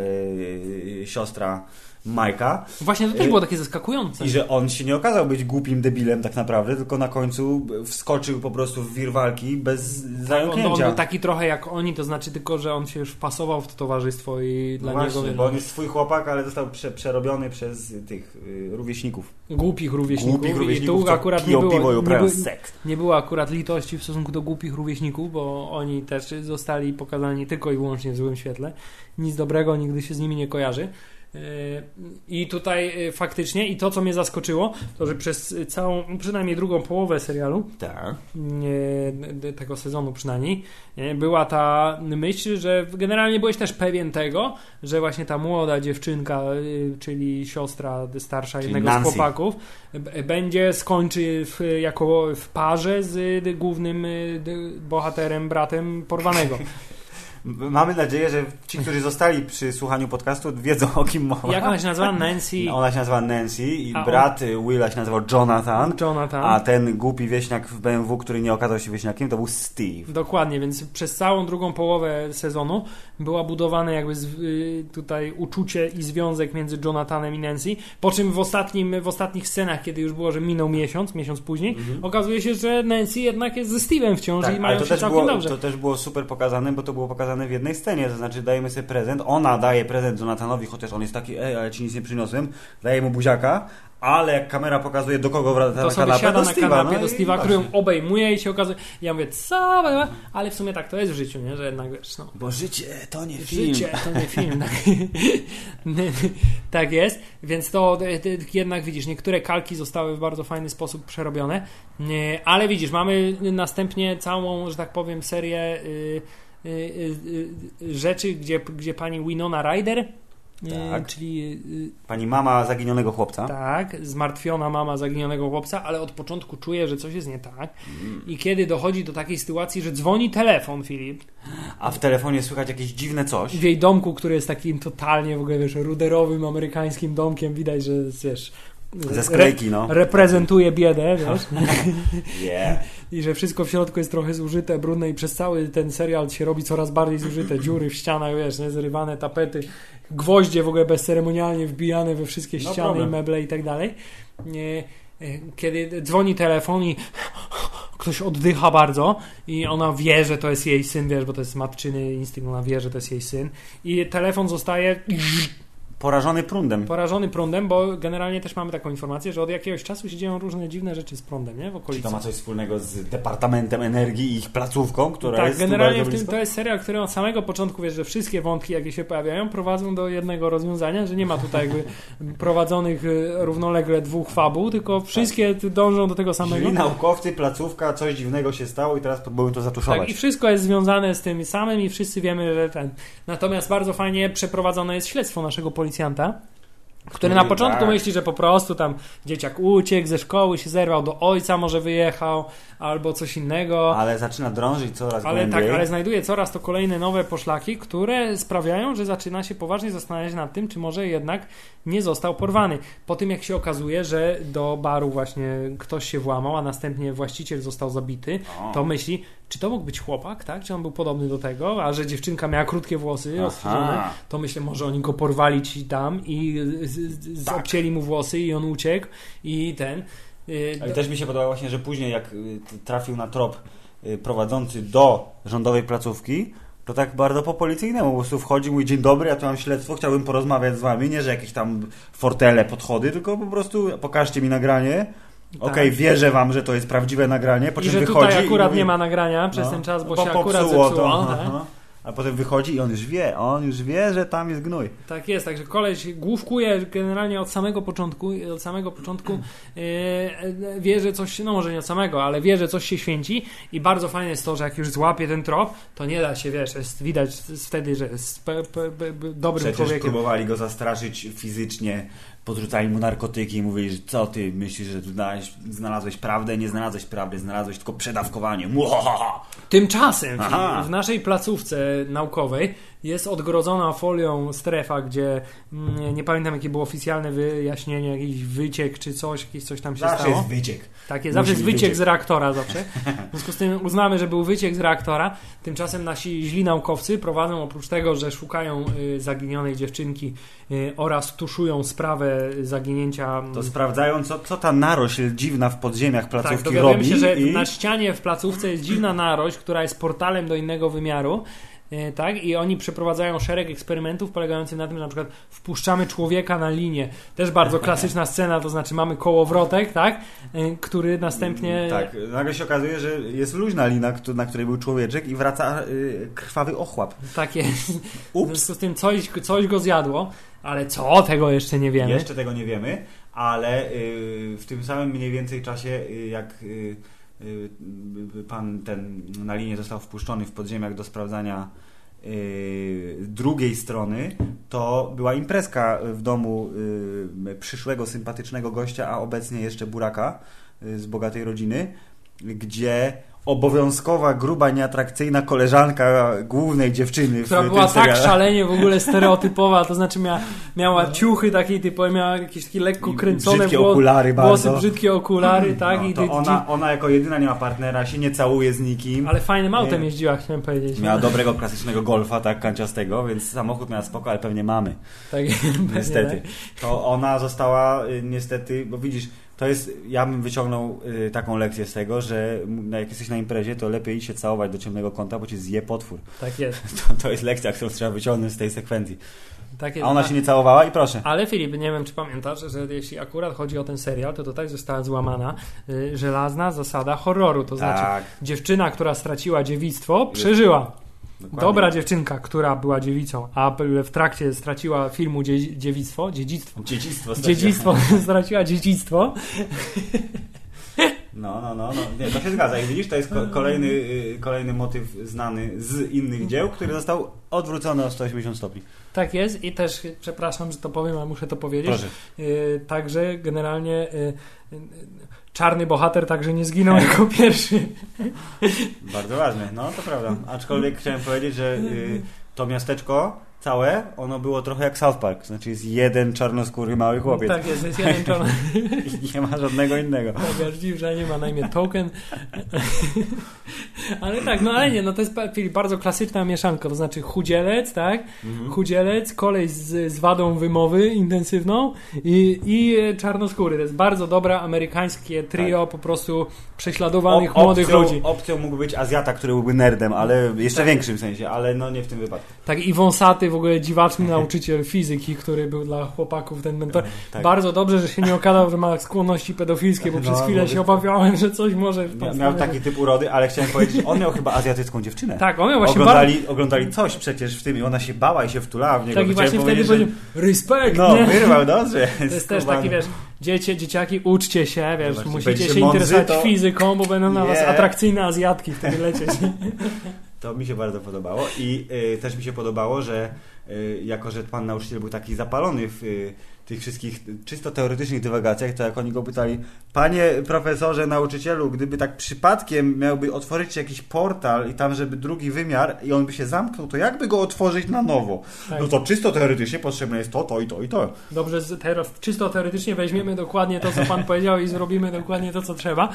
siostra Majka. Właśnie to też Y, było takie zaskakujące. I że on się nie okazał być głupim debilem tak naprawdę, tylko na końcu wskoczył po prostu w wir walki bez On, on zająknięcia. był taki trochę jak oni, to znaczy tylko, że on się już wpasował w to towarzystwo i No dla właśnie, niego bo on jest swój chłopak, ale został prze, przerobiony przez tych y, rówieśników. głupich rówieśników. Głupich I rówieśników, tu co akurat nie było, piwo i nie, nie było akurat litości w stosunku do głupich rówieśników, bo oni też zostali pokazani tylko i wyłącznie w złym świetle. Nic dobrego nigdy się z nimi nie kojarzy. Yy, I tutaj yy, faktycznie, i to co mnie zaskoczyło, to że przez całą, przynajmniej drugą połowę serialu, Tak. tego sezonu przynajmniej, nie, była ta myśl, że generalnie byłeś też pewien tego, że właśnie ta młoda dziewczynka, y, czyli siostra starsza Czyli jednego Nancy. z chłopaków, będzie skończy w, jako w parze z y, głównym y, bohaterem, bratem porwanego. Mamy nadzieję, że ci, którzy zostali przy słuchaniu podcastu, wiedzą o kim mowa. Jak ona się nazywa? Nancy Ona się nazywa Nancy i A on- brat y, Willa się nazywał Jonathan, Jonathan. a ten głupi wieśniak w BMW, który nie okazał się wieśniakiem, to był Steve. Dokładnie, więc przez całą drugą połowę sezonu była budowane jakby y, tutaj uczucie i związek między Jonathanem i Nancy, po czym w, ostatnim, w ostatnich scenach, kiedy już było, że minął miesiąc, miesiąc później, okazuje się, że Nancy jednak jest ze Steve'em wciąż i Mhm. Tak, ale mają się całkiem było, dobrze. to też było super pokazane, bo to było pokazane w jednej scenie, to znaczy dajemy sobie prezent, ona daje prezent Jonathanowi, chociaż on jest taki, ej, ale ci nic nie przyniosłem, daje mu buziaka, ale jak kamera pokazuje do kogo wraca To na sobie kanapę, siada do na Steve'a, kanapie no do Steve'a, który ją obejmuje i się okazuje, ja mówię, co? Ale w sumie tak to jest w życiu, nie? że jednak wiesz, no, Bo życie to nie film. Życie to nie film. Tak, tak jest, więc to jednak widzisz, niektóre kalki zostały w bardzo fajny sposób przerobione, ale widzisz, mamy następnie całą, że tak powiem, serię y, rzeczy, gdzie, gdzie pani Winona Ryder Tak. czyli Pani mama zaginionego chłopca. tak, zmartwiona mama zaginionego chłopca, ale od początku czuje, że coś jest nie tak. Mm. I kiedy dochodzi do takiej sytuacji, że dzwoni telefon, Filip, A w telefonie słychać jakieś dziwne coś. w jej domku, który jest takim totalnie w ogóle, wiesz, ruderowym amerykańskim domkiem, widać, że wiesz, Ze sklejki, no. reprezentuje biedę, wiesz, Yeah. I że wszystko w środku jest trochę zużyte, brudne i przez cały ten serial się robi coraz bardziej zużyte, dziury w ścianach, wiesz, nie, zrywane tapety, gwoździe w ogóle bezceremonialnie wbijane we wszystkie No ściany, problem. meble i tak dalej. E, Kiedy dzwoni telefon i ktoś oddycha bardzo i ona wie, że to jest jej syn, wiesz, bo to jest matczyny instynkt, ona wie, że to jest jej syn i telefon zostaje Porażony prądem. porażony prądem, bo generalnie też mamy taką informację, że od jakiegoś czasu się dzieją różne dziwne rzeczy z prądem, nie? W Czy okolicy. to ma coś wspólnego z Departamentem Energii i ich placówką, która tak, jest tu generalnie w tym, to jest serial, który od samego początku wiesz, że wszystkie wątki, jakie się pojawiają, prowadzą do jednego rozwiązania, że nie ma tutaj jakby prowadzonych y, równolegle dwóch fabuł, tylko wszystkie Tak. dążą do tego samego. Źli naukowcy, placówka, coś dziwnego się stało i teraz próbują to zatuszować. Tak, i wszystko jest związane z tym samym i wszyscy wiemy, że ten. Natomiast bardzo fajnie przeprowadzone jest śledztwo naszego policjanta. Który na Który- początku tak. myśli, że po prostu tam dzieciak uciekł ze szkoły, się zerwał do ojca, może wyjechał, albo coś innego. Ale zaczyna drążyć coraz Ale głębiej. tak, ale znajduje coraz to kolejne nowe poszlaki, które sprawiają, że zaczyna się poważnie zastanawiać nad tym, czy może jednak nie został porwany. Po tym jak się okazuje, że do baru właśnie ktoś się włamał, a następnie właściciel został zabity, O. to myśli, czy to mógł być chłopak, tak? Czy on był podobny do tego, a że dziewczynka miała krótkie włosy to myślę, może oni go porwali ci tam i Tak. obcięli mu włosy i on uciekł i ten... y, Ale też mi się podoba właśnie, że później jak y, trafił na trop y, prowadzący do rządowej placówki, to tak bardzo po policyjnemu po prostu wchodzi, mój dzień dobry, ja tu mam śledztwo, chciałbym porozmawiać z wami, nie że jakieś tam fortele, podchody, tylko po prostu pokażcie mi nagranie. Okej, wierzę wam, że to jest prawdziwe nagranie, po I czym że wychodzi tutaj akurat mówi, nie ma nagrania przez no, ten czas, bo, bo się akurat zepsuło. to. tak? A potem wychodzi i on już wie, on już wie, że tam jest gnój. Tak jest, także koleś główkuje generalnie od samego początku, od samego początku yy, wie, że coś, no może nie od samego, ale wie, że coś się święci i bardzo fajne jest to, że jak już złapie ten trop, to nie da się, wiesz, jest widać wtedy, że jest pe, pe, pe, dobrym Przecież człowiekiem. próbowali go zastraszyć fizycznie, podrzucali mu narkotyki i mówili, że co ty myślisz, że tu znalazłeś, prawdę? Nie znalazłeś prawdy, znalazłeś tylko przedawkowanie. Muahaha. Tymczasem Aha. w naszej placówce naukowej jest odgrodzona folią strefa, gdzie mm, nie pamiętam jakie było oficjalne wyjaśnienie, jakiś wyciek czy coś, jakieś coś tam się Zawsze stało. jest wyciek. Tak jest, zawsze jest wyciek wyciek. z reaktora zawsze. W związku z tym uznamy, że był wyciek z reaktora. Tymczasem nasi źli naukowcy prowadzą oprócz tego, że szukają y, zaginionej dziewczynki y, oraz tuszują sprawę zaginięcia. To sprawdzają, co, co ta narośl dziwna w podziemiach tak, placówki dowiadujemy robi. się, że i... na ścianie w placówce jest dziwna narość, która jest portalem do innego wymiaru. Y, Tak, i oni przeprowadzają szereg eksperymentów polegających na tym, że na przykład wpuszczamy człowieka na linię. Też bardzo klasyczna scena, to znaczy mamy kołowrotek, tak, y, który następnie Tak, nagle się okazuje, że jest luźna lina, na której był człowieczek i wraca y, krwawy ochłap. Tak jest. W Ups, związku z tym coś, coś go zjadło, ale co, tego jeszcze nie wiemy. jeszcze tego nie wiemy, ale y, w tym samym mniej więcej czasie, y, jak y, pan ten na linię został wpuszczony w podziemiach do sprawdzania y, drugiej strony, to była imprezka w domu y, przyszłego, sympatycznego gościa, a obecnie jeszcze buraka y, z bogatej rodziny, gdzie obowiązkowa, gruba, nieatrakcyjna koleżanka głównej dziewczyny która w była tym tak seriale. szalenie w ogóle stereotypowa, to znaczy miała, miała ciuchy takiej typu, miała jakieś takie lekko I kręcone brzydkie wło- okulary włosy, bardzo. brzydkie okulary, tak? No, i to ona, ona jako jedyna nie ma partnera, się nie całuje z nikim. Ale fajnym autem Nie. jeździła, chciałem powiedzieć. Miała dobrego, klasycznego golfa, tak, kanciastego, więc samochód miała spoko, ale pewnie mamy. Tak, Niestety. To ona została y, niestety, bo widzisz, to jest, ja bym wyciągnął y, taką lekcję z tego, że m- jak jesteś na imprezie, to lepiej się całować do ciemnego kąta, bo cię zje potwór. Tak jest. To, to jest lekcja, którą trzeba wyciągnąć z tej sekwencji. Tak jest. A ona się nie całowała i proszę. Ale Filip, nie wiem czy pamiętasz, że jeśli akurat chodzi o ten serial, to tutaj została złamana y, żelazna zasada horroru. To znaczy, Tak. dziewczyna, która straciła dziewictwo, przeżyła. Dokładnie. Dobra dziewczynka, która była dziewicą, a w trakcie straciła filmu dzie- dziewictwo, dziedzictwo. Dziedzictwo. straciła. Dziedzictwo, straciła dziedzictwo, No, no, no, no. Nie, to się zgadza. I widzisz, to jest ko kolejny, y, kolejny motyw znany z innych dzieł, który został odwrócony o 180 stopni. Tak jest i też, przepraszam, że to powiem, ale muszę to powiedzieć. Proszę. Y, także generalnie y, czarny bohater także nie zginął jako pierwszy. Bardzo ważne, no to prawda. Aczkolwiek chciałem powiedzieć, że y, to miasteczko całe, ono było trochę jak South Park. Znaczy jest jeden czarnoskóry mały chłopiec. Tak jest, jest jeden czarny. I nie ma żadnego innego. Tak, aż dziw, że nie ma na imię Token. ale tak, no ale nie, no to jest bardzo klasyczna mieszanka, to znaczy chudzielec, tak? Mhm. Chudzielec, koleś z, z wadą wymowy intensywną i, i czarnoskóry. To jest bardzo dobra amerykańskie trio po prostu prześladowanych młodych opcją, ludzi. Opcją mógłby być Azjata, który byłby nerdem, ale jeszcze Tak. większym sensie, ale no nie w tym wypadku. Tak, i wąsaty, w ogóle dziwaczny nauczyciel fizyki, który był dla chłopaków ten mentor. Tak. Bardzo dobrze, że się nie okazał, że ma skłonności pedofilskie, bo No, przez chwilę bo- się obawiałem, że coś może... Mia, miał taki typ urody, ale chciałem powiedzieć, on miał chyba azjatycką dziewczynę. Tak, on miał właśnie bardzo... oglądali, oglądali coś przecież w tym i ona się bała i się wtulała w niego. Tak i właśnie wtedy powiedział, respekt, że... No, nie? wyrwał, dobrze. To jest też taki, wiesz, dziecię, dzieciaki, uczcie się, wiesz, Właśnie, musicie się interesować to- fizyką, bo będą na was Nie. atrakcyjne Azjatki wtedy lecieć. To mi się bardzo podobało i y, też mi się podobało, że y, jako, że pan nauczyciel był taki zapalony w y, tych wszystkich czysto teoretycznych dywagacjach, to jak oni go pytali, panie profesorze, nauczycielu, gdyby tak przypadkiem miałby otworzyć jakiś portal i tam, żeby drugi wymiar i on by się zamknął, to jakby go otworzyć na nowo? Tak. No to czysto teoretycznie potrzebne jest to, to i to i to. Dobrze, teraz czysto teoretycznie weźmiemy dokładnie to, co pan powiedział i zrobimy dokładnie to, co trzeba.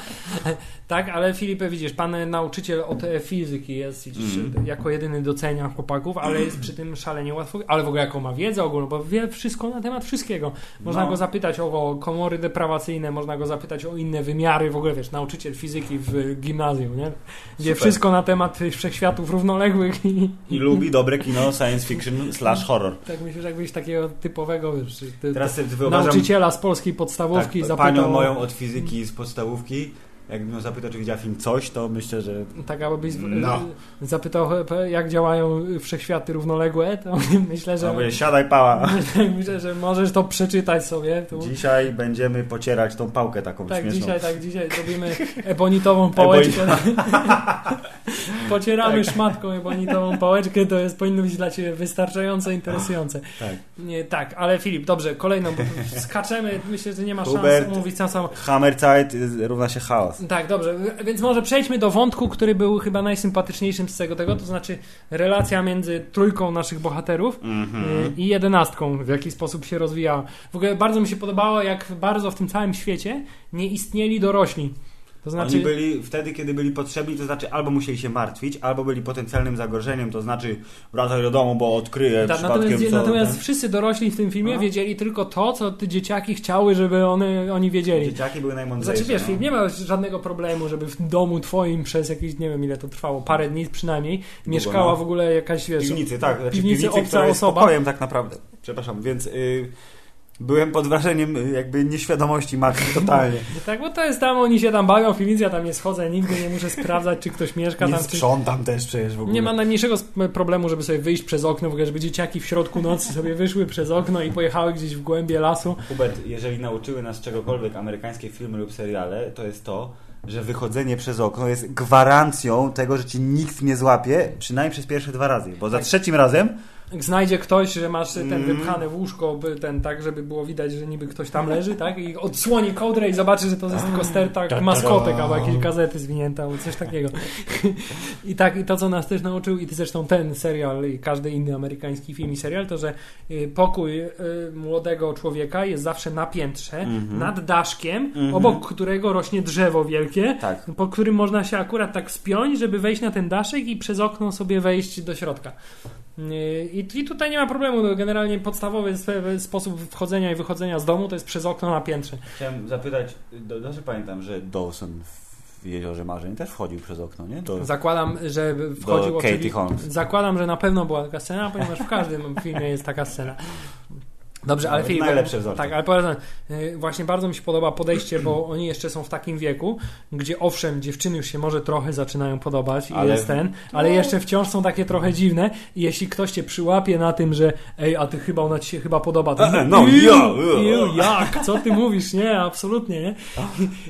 Tak, ale Filipie, widzisz, pan nauczyciel od fizyki jest widzisz, Mhm. jako jedyny docenia chłopaków, ale jest przy tym szalenie łatwo, ale w ogóle jaką ma wiedzę ogólną, bo wie wszystko na temat wszystkiego. Można No. go zapytać o, komory deprawacyjne, można go zapytać o inne wymiary, w ogóle wiesz, nauczyciel fizyki w gimnazjum, nie? Wie Super. wszystko na temat wszechświatów równoległych i I lubi dobre kino science fiction slash horror. tak myślę, że jakbyś takiego typowego wiesz, ty, Teraz sobie wyobrażam nauczyciela z polskiej podstawówki tak, zapytał... panią moją od fizyki z podstawówki. Jakbym ją zapytał, czy widziała film coś, to myślę, że Tak, abyś No. zapytał, jak działają wszechświaty równoległe, to myślę, że no, mówię, siadaj pała. myślę, że możesz to przeczytać sobie. Tu. Dzisiaj będziemy pocierać tą pałkę taką Tak, śmieszną. dzisiaj, tak, dzisiaj robimy ebonitową pałeczkę. Pocieramy szmatką ebonitową pałeczkę, to jest powinno być dla Ciebie wystarczająco interesujące. Tak. Nie, tak, ale Filip, dobrze, kolejną, bo skaczemy, myślę, że nie ma szans Hubert. omówić całą samą Hammerzeit y, równa się chaos. Tak, dobrze, więc może przejdźmy do wątku, który był chyba najsympatyczniejszym z tego, tego to znaczy relacja między trójką naszych bohaterów Mhm. y, i jedenastką, w jaki sposób się rozwijała. W ogóle bardzo mi się podobało, jak bardzo w tym całym świecie nie istnieli dorośli. To znaczy, Oni byli wtedy, kiedy byli potrzebni, to znaczy albo musieli się martwić, albo byli potencjalnym zagrożeniem, to znaczy wracaj do domu, bo odkryję Ta, przypadkiem natomiast, co... natomiast wszyscy dorośli w tym filmie No. wiedzieli tylko to, co te dzieciaki chciały, żeby one, oni wiedzieli. Dzieciaki były najmądrzejsze. Znaczy wiesz, no. Filip, nie ma żadnego problemu, żeby w domu twoim przez jakieś, nie wiem ile to trwało, parę dni przynajmniej, mieszkała no. w ogóle jakaś, wiesz, Piwnicy, tak. Znaczy piwnicy piwnicy, obca osoba. pokojem tak naprawdę. Przepraszam, więc y, byłem pod wrażeniem y, jakby nieświadomości matki totalnie. Tak, bo to jest tam, oni się tam bawią, w piwnicy, ja tam nie schodzę nigdy, nie muszę sprawdzać, czy ktoś mieszka Nie tam, czy... sprzątam też przecież w ogóle. Nie ma najmniejszego problemu, żeby sobie wyjść przez okno, w ogóle, żeby dzieciaki w środku nocy sobie wyszły przez okno i pojechały gdzieś w głębie lasu. Hubert, jeżeli nauczyły nas czegokolwiek amerykańskie filmy lub seriale, to jest to, że wychodzenie przez okno jest gwarancją tego, że ci nikt nie złapie, przynajmniej przez pierwsze dwa razy. Bo za Tak. trzecim razem znajdzie ktoś, że masz ten Mm. wypchane w łóżko, ten tak, żeby było widać, że niby ktoś tam leży, tak? I odsłoni kołdrę i zobaczy, że to jest tylko sterta maskotek albo jakieś gazety zwinięte albo coś takiego. I tak, i to co nas też nauczył, i zresztą ten serial i każdy inny amerykański film i serial, to że y, pokój y, młodego człowieka jest zawsze na piętrze, Mhm. nad daszkiem, Mhm. obok którego rośnie drzewo wielkie, tak. po którym można się akurat tak spiąć, żeby wejść na ten daszek i przez okno sobie wejść do środka. I, I tutaj nie ma problemu. no, Generalnie podstawowy sp- sposób wchodzenia i wychodzenia z domu to jest przez okno na piętrze. Chciałem zapytać, do, dobrze pamiętam, że Dawson w Jeziorze Marzeń też wchodził przez okno, nie? Do, Zakładam, że wchodził do Katie Holmes. Zakładam, że na pewno była taka scena, ponieważ w każdym filmie jest taka scena. Dobrze, ale Nawet Filip, najlepsze wzorce. Tak, ale powiedzmy, właśnie bardzo mi się podoba podejście, bo oni jeszcze są w takim wieku, gdzie owszem, dziewczyny już się może trochę zaczynają podobać i Ale- jest ten, ale no. jeszcze wciąż są takie trochę dziwne i jeśli ktoś cię przyłapie na tym, że ej, a ty chyba ona ci się chyba podoba, to E, no, "Iu, ja, iu, jak? Co ty mówisz? Nie, absolutnie, nie?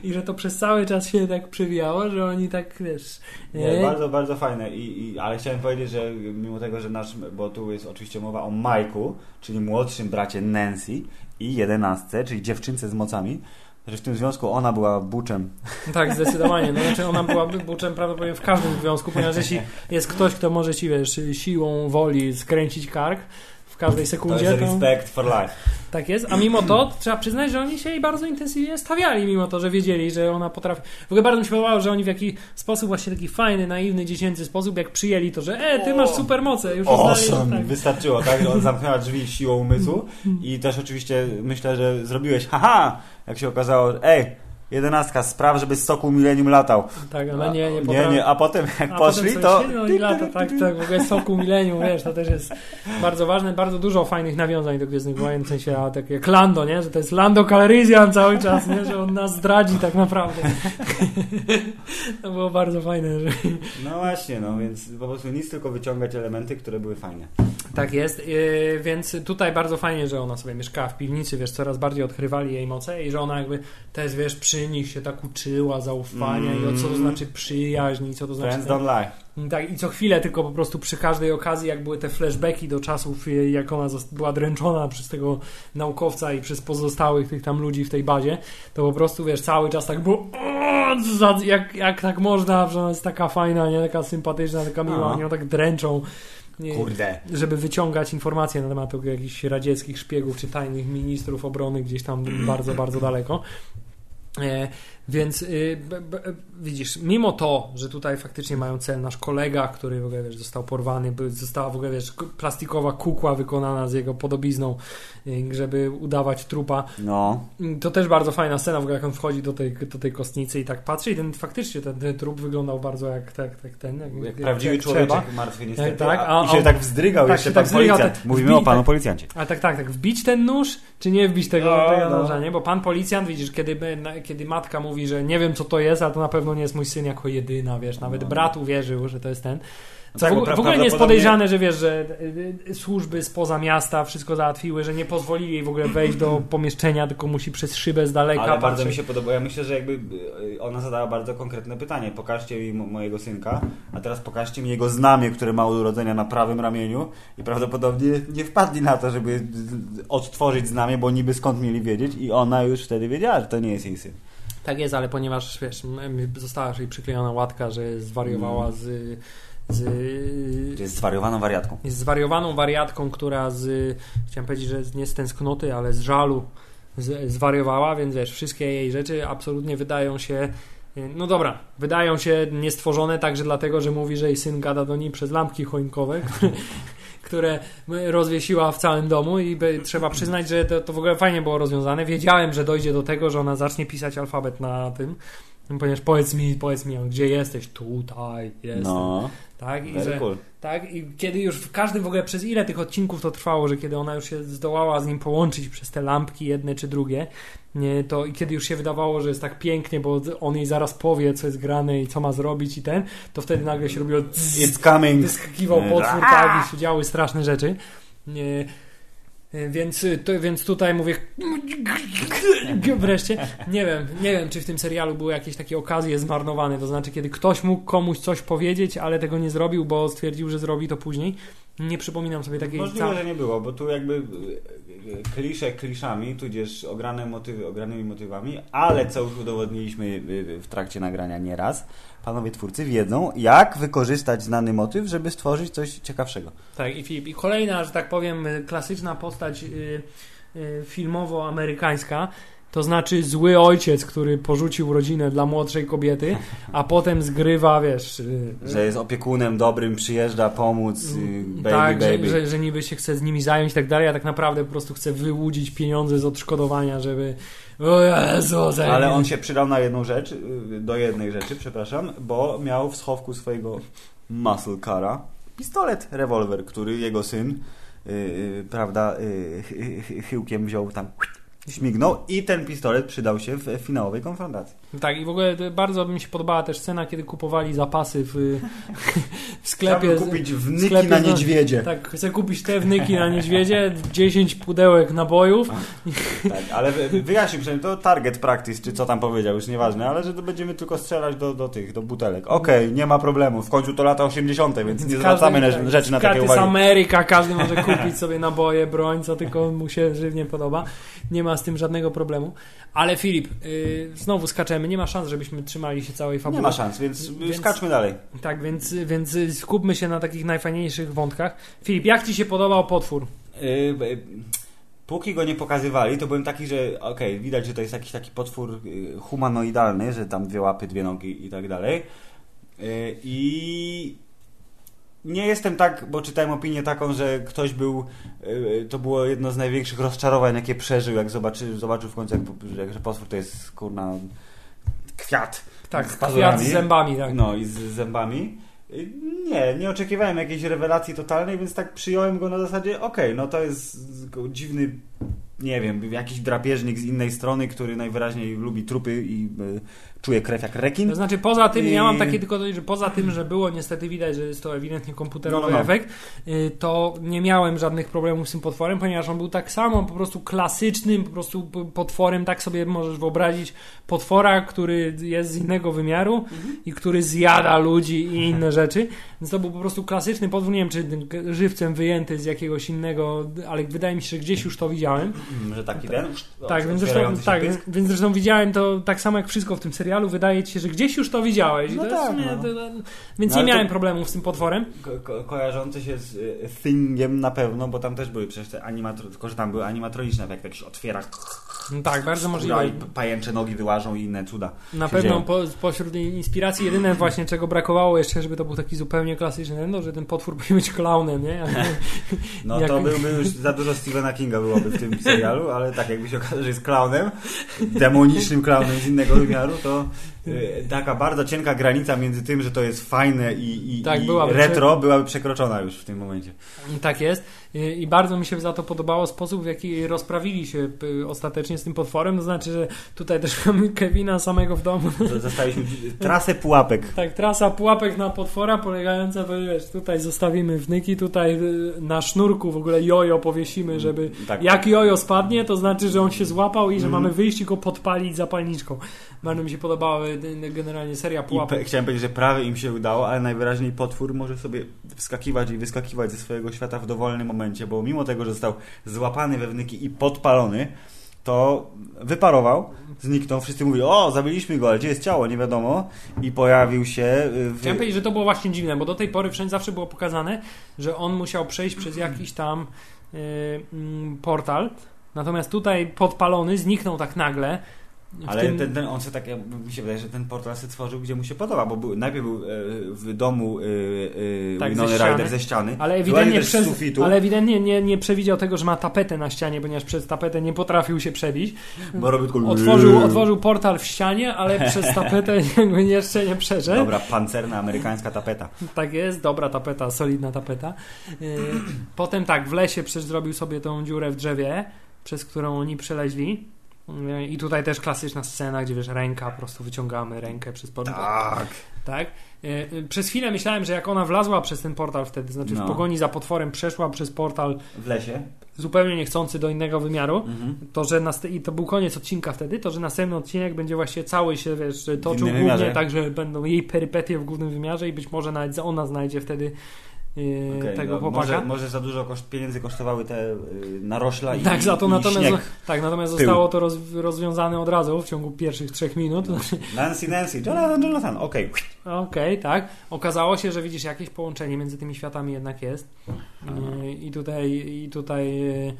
I, I że to przez cały czas się tak przewijało, że oni tak, wiesz... Nie, bardzo, bardzo fajne. I, i, ale chciałem powiedzieć, że mimo tego, że nasz, bo tu jest oczywiście mowa o Majku, czyli młodszym bracie Nancy i jedenastce, czyli dziewczynce z mocami, że w tym związku ona była buczem. Tak, zdecydowanie. No, znaczy ona byłaby buczem prawdopodobnie w każdym związku, ponieważ jeśli jest ktoś, kto może ci, wiesz, siłą woli skręcić kark w każdej To sekundzie, jest to, respect for life. tak jest. A mimo to trzeba przyznać, że oni się jej bardzo intensywnie stawiali, mimo to, że wiedzieli, że ona potrafi. W ogóle bardzo mi się podobało, że oni w jakiś sposób, właśnie taki fajny, naiwny, dziecięcy sposób, jak przyjęli to, że e, ty masz supermoce, już Awesome! tak. Wystarczyło, tak? Że on zamknęła drzwi siłą umysłu i też oczywiście myślę, że zrobiłeś haha! Jak się okazało, ej, jedenastka, spraw, żeby z soku milenium latał. Tak, ale nie, nie nie, nie, a potem jak A poszli, potem to... No i lata, tak, tak, w ogóle soku milenium, wiesz, to też jest bardzo ważne, bardzo dużo fajnych nawiązań do Gwiezdnych Wojen, w sensie a, tak jak Lando, nie, że to jest Lando Calrissian cały czas, nie, że on nas zdradzi tak naprawdę. to było bardzo fajne, że... No właśnie, no więc po prostu nic, tylko wyciągać elementy, które były fajne. Tak jest, yy, więc tutaj bardzo fajnie, że ona sobie mieszkała w piwnicy, wiesz, coraz bardziej odkrywali jej moce i że ona jakby też, wiesz, przy nich się tak uczyła zaufania i o co to Mm. znaczy przyjaźń i co to znaczy... Friends ten- don't lie. Tak, i co chwilę, tylko po prostu przy każdej okazji, jak były te flashbacki do czasów, y, jak ona była dręczona przez tego naukowca i przez pozostałych tych tam ludzi w tej bazie, to po prostu, wiesz, cały czas tak było "O, za- jak, jak tak można, że ona jest taka fajna, nie, taka sympatyczna, taka miła, oni ją tak dręczą. Nie, Kurde. żeby wyciągać informacje na temat jakichś radzieckich szpiegów czy tajnych ministrów obrony gdzieś tam bardzo, bardzo daleko. E, więc y, b, b, widzisz, mimo to, że tutaj faktycznie mają cel nasz kolega, który w ogóle wiesz, został porwany, została w ogóle wiesz, plastikowa kukła wykonana z jego podobizną, y, żeby udawać trupa. No. Y, To też bardzo fajna scena, w ogóle jak on wchodzi do tej, do tej kostnicy i tak patrzy i ten faktycznie ten, ten trup wyglądał bardzo jak, tak, tak ten. Jak, Jak prawdziwy trzeba. człowiek martwy niestety. tak, a, a- I się tak wzdrygał tak jeszcze się pan tak wzdrygał, policjant. tak Mówimy wbij- o panu tak- policjancie. A tak, tak, tak. Wbić ten nóż, czy nie wbić tego, No, tego no. noża, nie? Bo pan policjant, widzisz, kiedy, kiedy matka mówi, że nie wiem co to jest, ale to na pewno nie jest mój syn jako jedyna, wiesz, nawet No. brat uwierzył, że to jest ten. W, w ogóle nie jest podejrzane, że wiesz, że y, y, służby spoza miasta wszystko załatwiły, że nie pozwolili jej w ogóle wejść do pomieszczenia, tylko musi przez szybę z daleka Ale bardzo mi się podoba. Ja myślę, że jakby y, ona zadała bardzo konkretne pytanie. Pokażcie mi mo- mojego synka, a teraz pokażcie mi jego znamie, które ma od urodzenia na prawym ramieniu i prawdopodobnie nie wpadli na to, żeby odtworzyć znamie, bo niby skąd mieli wiedzieć i ona już wtedy wiedziała, że to nie jest jej syn. Tak jest, ale ponieważ wiesz, została jej przyklejona łatka, że zwariowała Mm. z, z jest zwariowaną wariatką. jest zwariowaną wariatką, która z, chciałem powiedzieć, że nie z tęsknoty, ale z żalu z, zwariowała, więc wiesz, wszystkie jej rzeczy absolutnie wydają się, y, no dobra, wydają się niestworzone także dlatego, że mówi, że jej syn gada do niej przez lampki choinkowe, które, które rozwiesiła w całym domu i by, trzeba przyznać, że to, to w ogóle fajnie było rozwiązane. Wiedziałem, że dojdzie do tego, że ona zacznie pisać alfabet na tym, ponieważ powiedz mi, powiedz mi, gdzie jesteś? Tutaj jestem. No, Tak, i że, cool. tak, i kiedy już w każdym w ogóle przez ile tych odcinków to trwało, że kiedy ona już się zdołała z nim połączyć przez te lampki jedne czy drugie, nie, to i kiedy już się wydawało, że jest tak pięknie, bo on jej zaraz powie, co jest grane i co ma zrobić i ten, to wtedy nagle się robiło It's coming. wyskakiwał potwór, tak, i się działy straszne rzeczy. Nie, więc, to, więc tutaj mówię wreszcie, nie wiem, nie wiem, czy w tym serialu były jakieś takie okazje zmarnowane, to znaczy, kiedy ktoś mógł komuś coś powiedzieć, ale tego nie zrobił, bo stwierdził, że zrobi to później. Nie przypominam sobie takiej Możliwe, ca- że nie było, bo tu jakby y, y, klisze kliszami, tudzież ograne motywy ogranymi motywami, ale co już udowodniliśmy y, w trakcie nagrania nieraz, panowie twórcy wiedzą, jak wykorzystać znany motyw, żeby stworzyć coś ciekawszego. Tak, i Filip. I kolejna, że tak powiem, klasyczna postać y, y, filmowo-amerykańska. To znaczy zły ojciec, który porzucił rodzinę dla młodszej kobiety, a potem zgrywa, wiesz. y, Że jest opiekunem dobrym, przyjeżdża pomóc, y, baby, tak, baby. Że, że, że niby się chce z nimi zająć i tak dalej, a tak naprawdę po prostu chce wyłudzić pieniądze z odszkodowania, żeby. O Jezu, zajmie- Ale on się przydał na jedną rzecz, y, do jednej rzeczy, przepraszam, bo miał w schowku swojego muscle cara pistolet, rewolwer, który jego syn yy, prawda, yy, chyłkiem wziął tam śmignął i ten pistolet przydał się w finałowej konfrontacji. Tak, i w ogóle bardzo mi się podobała też scena, kiedy kupowali zapasy w, w sklepie. Chciałbym kupić wnyki sklepie, na niedźwiedzie. Tak, chcę kupić te wnyki na niedźwiedzie, 10 pudełek nabojów. Tak, ale wyjaśnij przynajmniej, to target practice, czy co tam powiedział, już nieważne, ale że to będziemy tylko strzelać do, do tych, do butelek. Okej, okay, nie ma problemu, w końcu to lata 80., więc nie zwracamy każdy, rzeczy na takie uwagi. z Ameryka, każdy może kupić sobie naboje, broń, co tylko mu się żywnie podoba. Nie ma z tym żadnego problemu. Ale Filip, yy, znowu skaczemy, nie ma szans, żebyśmy trzymali się całej fabuły. Nie ma szans, więc, więc skaczmy dalej. Tak, więc, więc skupmy się na takich najfajniejszych wątkach. Filip, jak Ci się podobał potwór? Yy, póki go nie pokazywali, to byłem taki, że okej, okay, widać, że to jest jakiś taki potwór y, humanoidalny, że tam dwie łapy, dwie nogi i tak dalej. Y, I nie jestem tak, bo czytałem opinię taką, że ktoś był, y, to było jedno z największych rozczarowań, jakie przeżył, jak zobaczy, zobaczył w końcu, jak, że potwór to jest kurna kwiat. Tak, z kwiat z zębami. Tak. No i z zębami. Y, nie, nie oczekiwałem jakiejś rewelacji totalnej, więc tak przyjąłem go na zasadzie, okej, okay, no to jest dziwny nie wiem, jakiś drapieżnik z innej strony, który najwyraźniej lubi trupy i y, czuje krew jak rekin. To znaczy poza tym, I... ja mam takie tylko, że poza tym, że było niestety widać, że jest to ewidentnie komputerowy no, no. efekt, y, to nie miałem żadnych problemów z tym potworem, ponieważ on był tak samo po prostu klasycznym po prostu potworem, tak sobie możesz wyobrazić potwora, który jest z innego wymiaru mhm. i który zjada ludzi i inne rzeczy. Więc to był po prostu klasyczny potwór, nie wiem czy żywcem wyjęty z jakiegoś innego, ale wydaje mi się, że gdzieś już to widziałem. Że taki ten? Tak, więc zresztą, tak więc zresztą widziałem to tak samo jak wszystko w tym serialu serialu wydaje ci się, że gdzieś już to widziałeś. No to tak, jest, no. to, to, więc no, nie miałem problemów z tym potworem. Ko ko kojarzący się z y, Thingiem na pewno, bo tam też były przecież te animatro tylko że tam były animatroniczne, jak jakiś otwiera no tak, bardzo możliwe. I pajęcze nogi wyłażą i inne cuda. Na pewno po, pośród inspiracji jedyne właśnie czego brakowało jeszcze, żeby to był taki zupełnie klasyczny, no, że ten potwór powinien być klaunem, nie? No jak... to byłby już za dużo Stephena Kinga byłoby w tym serialu, ale tak jakby się okazało, że jest klaunem, demonicznym klaunem z innego wymiaru, to Y, taka bardzo cienka granica między tym, że to jest fajne i, i, tak, i byłaby retro, byłaby przekroczona już w tym momencie. Tak jest. I bardzo mi się za to podobało sposób, w jaki rozprawili się y, ostatecznie z tym potworem. To znaczy, że tutaj też mamy Kevina samego w domu. Zostaliśmy trasę pułapek. Tak, trasa pułapek na potwora polegająca, wiesz, tutaj zostawimy wnyki, tutaj y, na sznurku w ogóle jojo powiesimy, żeby tak. jak jojo spadnie, to znaczy, że on się złapał i że mm. mamy wyjść i go podpalić zapalniczką. Bardzo mi się podobały generalnie seria pułapek. I chciałem powiedzieć, że prawie im się udało, ale najwyraźniej potwór może sobie wskakiwać i wyskakiwać ze swojego świata w dowolnym momencie, bo mimo tego, że został złapany we wnyki i podpalony, to wyparował, zniknął, wszyscy mówili, o, zabiliśmy go, ale gdzie jest ciało, nie wiadomo. I pojawił się... W... Chciałem powiedzieć, że to było właśnie dziwne, bo do tej pory wszędzie zawsze było pokazane, że on musiał przejść przez jakiś tam yy, portal, natomiast tutaj podpalony zniknął tak nagle, ale tym... ten, ten, on sobie tak, mi się wydaje, że ten portal sobie tworzył, gdzie mu się podoba, bo był, najpierw był e, w domu e, e, tak, Winona Ryder ze ściany, ale ewidentnie, przez, ale ewidentnie nie, nie przewidział tego, że ma tapetę na ścianie, ponieważ przez tapetę nie potrafił się przebić. Bo robił tylko... otworzył, otworzył portal w ścianie, ale przez tapetę jeszcze nie przeszedł. Dobra, pancerna amerykańska tapeta. Tak jest, dobra tapeta, solidna tapeta. Potem tak, w lesie przecież zrobił sobie tą dziurę w drzewie, przez którą oni przeleźli i tutaj też klasyczna scena, gdzie wiesz, ręka, po prostu wyciągamy rękę przez portal. Tak. Tak. E, e, przez chwilę myślałem, że jak ona wlazła przez ten portal wtedy, znaczy no. w pogoni za potworem przeszła przez portal w lesie, zupełnie niechcący do innego wymiaru, mhm. to że i to był koniec odcinka wtedy, to że następny odcinek będzie właśnie cały się, wiesz, toczył głównie tak, że będą jej perypetie w głównym wymiarze i być może nawet ona znajdzie wtedy okay, tego no, chłopaka. Może, może, za dużo koszt, pieniędzy kosztowały te yy, narośla i Tak, za to i natomiast, śnieg tak, natomiast zostało to roz, rozwiązane od razu w ciągu pierwszych trzech minut. Nancy, Nancy, Jonathan, Jonathan, okej. Okay. Okej, okay, tak. Okazało się, że widzisz, jakieś połączenie między tymi światami jednak jest. Yy, I tutaj, i tutaj yy, yy,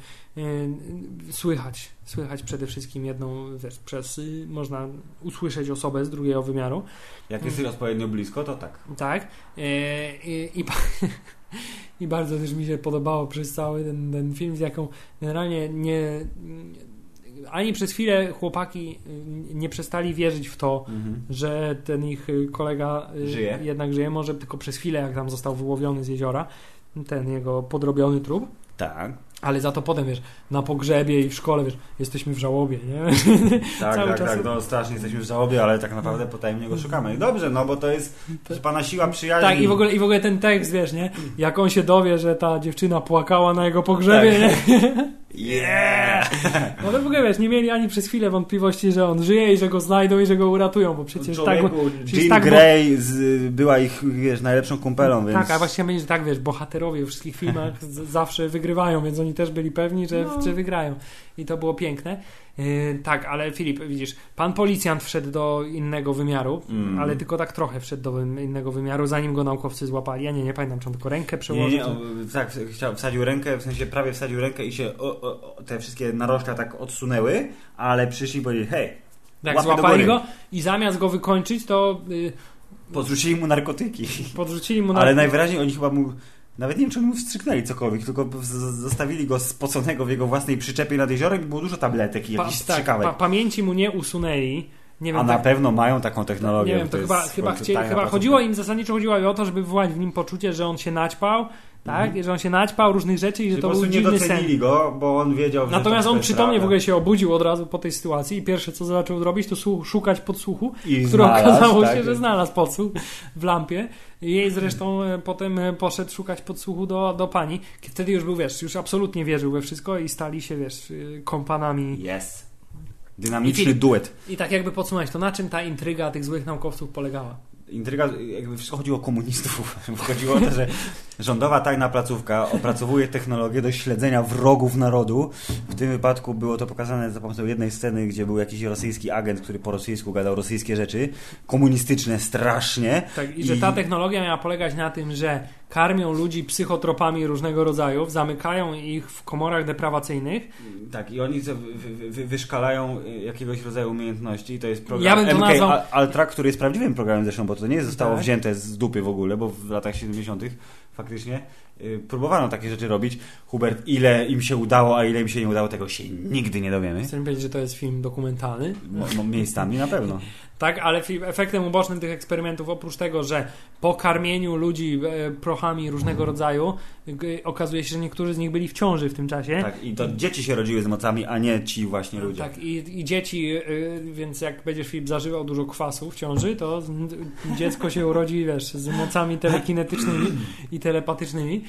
słychać, słychać przede wszystkim jedną, wiesz, przez, yy, można usłyszeć osobę z drugiego wymiaru. Jak jest odpowiednio blisko, to tak. Tak. Yy, i, i, I bardzo też mi się podobało przez cały ten, ten film, z jaką generalnie nie ani przez chwilę chłopaki nie przestali wierzyć w to, mhm. że ten ich kolega żyje. jednak żyje, może tylko przez chwilę, jak tam został wyłowiony z jeziora, ten jego podrobiony trup. Tak. Ale za to potem, wiesz, na pogrzebie i w szkole, wiesz, jesteśmy w żałobie, nie? Tak, Cały tak, czas- tak, no strasznie jesteśmy w żałobie, ale tak naprawdę potajemnie go szukamy. I dobrze, no bo to jest pana siła przyjaźni. Tak, i w, ogóle, i w ogóle ten tekst, wiesz, nie? Jak on się dowie, że ta dziewczyna płakała na jego pogrzebie, Tak. nie? Yeah! No to w ogóle, wiesz, nie mieli ani przez chwilę wątpliwości, że on żyje i że go znajdą i że go uratują, bo przecież tak... Człowieku, przecież Jean tak, Grey z, była ich, wiesz, najlepszą kumpelą, więc... Tak, a właściwie będzie, że tak, wiesz, bohaterowie we wszystkich filmach z- zawsze wygrywają, więc oni też byli pewni, że, No. że wygrają. I to było piękne. Yy, tak, ale Filip, widzisz, pan policjant wszedł do innego wymiaru, Mm. ale tylko tak trochę wszedł do innego wymiaru, zanim go naukowcy złapali. Ja nie, nie pamiętam, czy on tylko rękę Nie, przełożył. nie, o, tak, chciał, wsadził rękę, w sensie prawie wsadził rękę i się o, o, te wszystkie narożka tak odsunęły, ale przyszli i powiedzieli, hej, tak, złapali go i zamiast go wykończyć, to yy, podrzucili mu narkotyki. podrzucili mu na... Ale najwyraźniej oni chyba mu, nawet nie wiem, czy oni mu wstrzyknęli cokolwiek, tylko zostawili go spoconego w jego własnej przyczepie nad jeziorem i było dużo tabletek i pa, jakichś tak, strzykawek. pa, pamięci mu nie usunęli. Nie wiem, A na tak, pewno mają taką technologię. Nie wiem, to, jest chyba, chyba, chcieli, chyba chodziło im zasadniczo chodziło o to, żeby wywołać w nim poczucie, że on się naćpał, tak? Mhm. Że on się naćpał różnych rzeczy i że Że to był nie dziwny sen. go, bo on wiedział, że Natomiast to on przytomnie w ogóle się obudził od razu po tej sytuacji i pierwsze co zaczął robić to szukać podsłuchu, I które znalazł, okazało tak. się, że znalazł podsłuch w lampie. Jej zresztą e, potem e, poszedł szukać podsłuchu do, do pani. Wtedy już był, wiesz, już absolutnie wierzył we wszystko i stali się, wiesz, y, kompanami. Yes. I Dynamiczny Filip- duet. I tak jakby podsumować, to na czym ta intryga tych złych naukowców polegała? Intryga, jakby wszystko chodziło o komunistów. Chodziło o to, że rządowa tajna placówka opracowuje technologię do śledzenia wrogów narodu. W tym wypadku było to pokazane za pomocą jednej sceny, gdzie był jakiś rosyjski agent, który po rosyjsku gadał rosyjskie rzeczy. Komunistyczne strasznie. Tak, i że I- ta technologia miała polegać na tym, że karmią ludzi psychotropami różnego rodzaju, zamykają ich w komorach deprawacyjnych. Tak, i oni wy, wy, wy, wyszkalają y, jakiegoś rodzaju umiejętności i to jest program Ja bym MK nazwał- Al- Altra, który jest prawdziwym programem zresztą, bo to nie zostało Tak. wzięte z dupy w ogóle, bo w latach 70. faktycznie y, próbowano takie rzeczy robić. Hubert, ile im się udało, a ile im się nie udało, tego się nigdy nie dowiemy. Chcę powiedzieć, że to jest film dokumentalny. Mo, mo, miejscami na pewno. Tak, ale efektem ubocznym tych eksperymentów, oprócz tego, że po karmieniu ludzi e, prochami różnego rodzaju, g- okazuje się, że niektórzy z nich byli w ciąży w tym czasie. Tak, i to dzieci się rodziły z mocami, a nie ci właśnie ludzie. Tak, i, i dzieci, y, więc jak będziesz Filip zażywał dużo kwasu w ciąży, to dziecko się urodzi, wiesz, z mocami telekinetycznymi i telepatycznymi.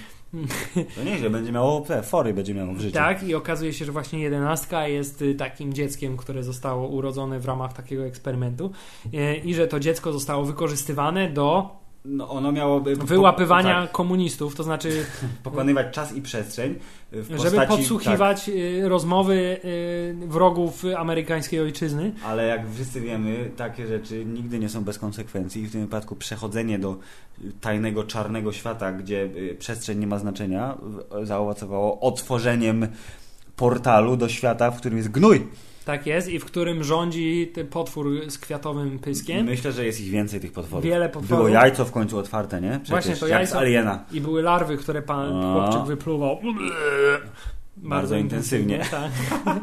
To nieźle, będzie miało fory, będzie miało w życiu. Tak, i okazuje się, że właśnie jedenastka jest y, takim dzieckiem, które zostało urodzone w ramach takiego eksperymentu y, i że to dziecko zostało wykorzystywane do No, ono miało by- wyłapywania tak, komunistów, to znaczy, pokonywać czas i przestrzeń w żeby postaci, tak, podsłuchiwać y, rozmowy y, wrogów amerykańskiej ojczyzny. Ale jak wszyscy wiemy, takie rzeczy nigdy nie są bez konsekwencji i w tym wypadku przechodzenie do tajnego, czarnego świata, gdzie y, przestrzeń nie ma znaczenia, zaowocowało otworzeniem portalu do świata, w którym jest gnój. Tak jest, i w którym rządzi ten potwór z kwiatowym pyskiem. Myślę, że jest ich więcej tych potworów. Wiele potworów. Było jajco w końcu otwarte, nie? Przecież, Właśnie to jajco- Aliena. I były larwy, które pan A. chłopczyk wypluwał. Bardzo intensywnie. Tak,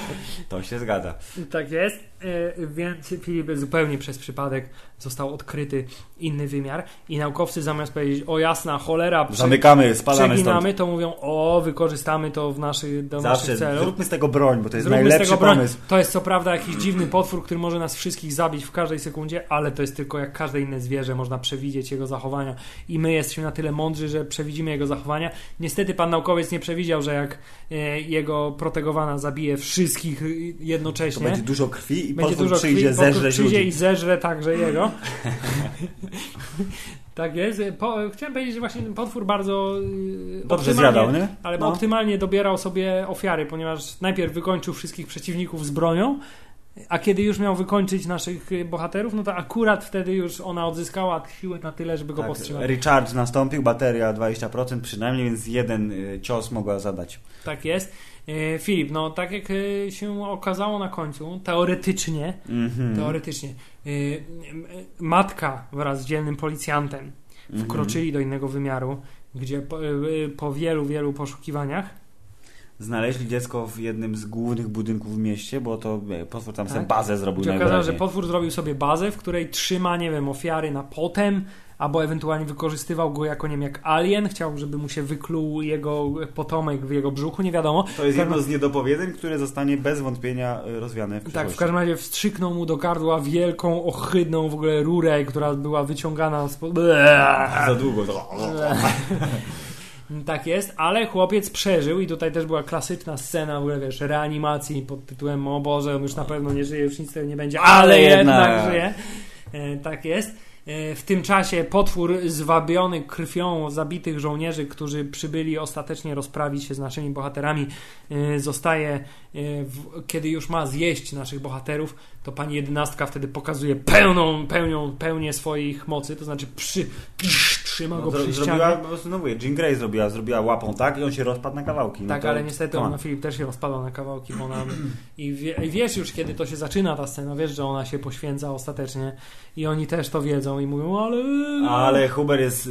To się zgadza. tak jest. E, Więc Filip zupełnie przez przypadek został odkryty inny wymiar i naukowcy zamiast powiedzieć o jasna cholera, Zamykamy, przeginamy, stąd. to mówią o wykorzystamy to w naszych, do Zawsze naszych celów. zróbmy z tego broń, bo to jest Zróbmy najlepszy pomysł. To jest co prawda jakiś dziwny potwór, który może nas wszystkich zabić w każdej sekundzie, ale to jest tylko jak każde inne zwierzę, można przewidzieć jego zachowania i my jesteśmy na tyle mądrzy, że przewidzimy jego zachowania. Niestety pan naukowiec nie przewidział, że jak e, jego protegowana zabije wszystkich To jednocześnie, będzie dużo krwi i będzie dużo przyjdzie, krwi, zeżre przyjdzie ludzi. i zeżre także jego. tak jest. Po, chciałem powiedzieć, że właśnie ten potwór bardzo y, Dobrze zjadał, nie? ale No. optymalnie dobierał sobie ofiary, ponieważ najpierw wykończył wszystkich przeciwników z bronią, a kiedy już miał wykończyć naszych bohaterów, no to akurat wtedy już ona odzyskała siłę na tyle, żeby go Tak, powstrzymać. recharge nastąpił, bateria 20% przynajmniej, więc jeden y, cios mogła zadać. Tak jest. E, Filip, no tak jak e, się okazało na końcu, teoretycznie, Mhm. teoretycznie, e, matka wraz z dzielnym policjantem Mhm. wkroczyli do innego wymiaru, gdzie po, po wielu, wielu poszukiwaniach Znaleźli dziecko w jednym z głównych budynków w mieście, bo to potwór tam Tak. sobie bazę zrobił Gdzie okazało, że potwór zrobił sobie bazę, w której trzyma, nie wiem, ofiary na potem, albo ewentualnie wykorzystywał go jako, nie wiem, jak alien, chciał, żeby mu się wykluł jego potomek w jego brzuchu, nie wiadomo. To jest jedno z niedopowiedzeń, które zostanie bez wątpienia e, rozwiane w Tak, w każdym razie wstrzyknął mu do gardła wielką, ohydną w ogóle rurę, która była wyciągana z... Za długo to... Tak jest, ale chłopiec przeżył i tutaj też była klasyczna scena w ogóle, wiesz, reanimacji pod tytułem o Boże, on już na pewno nie żyje, już nic z tego nie będzie, ale, ale jednak, jednak żyje. E, tak jest. E, w tym czasie potwór zwabiony krwią zabitych żołnierzy, którzy przybyli ostatecznie rozprawić się z naszymi bohaterami, e, zostaje, e, kiedy już ma zjeść naszych bohaterów, to pani jedenastka wtedy pokazuje pełną, pełnią, pełnię swoich mocy, to znaczy przy, trzyma go no, przy Zrobiła, po prostu, no mówię, Jean Grey zrobiła, zrobiła łapą tak i on się rozpadł na kawałki. No tak, to, ale niestety ona, Filip też się rozpadał na kawałki, bo ona, i, wie, i wiesz już, kiedy to się zaczyna ta scena, wiesz, że ona się poświęca ostatecznie i oni też to wiedzą i mówią, ale... Ale Huber jest,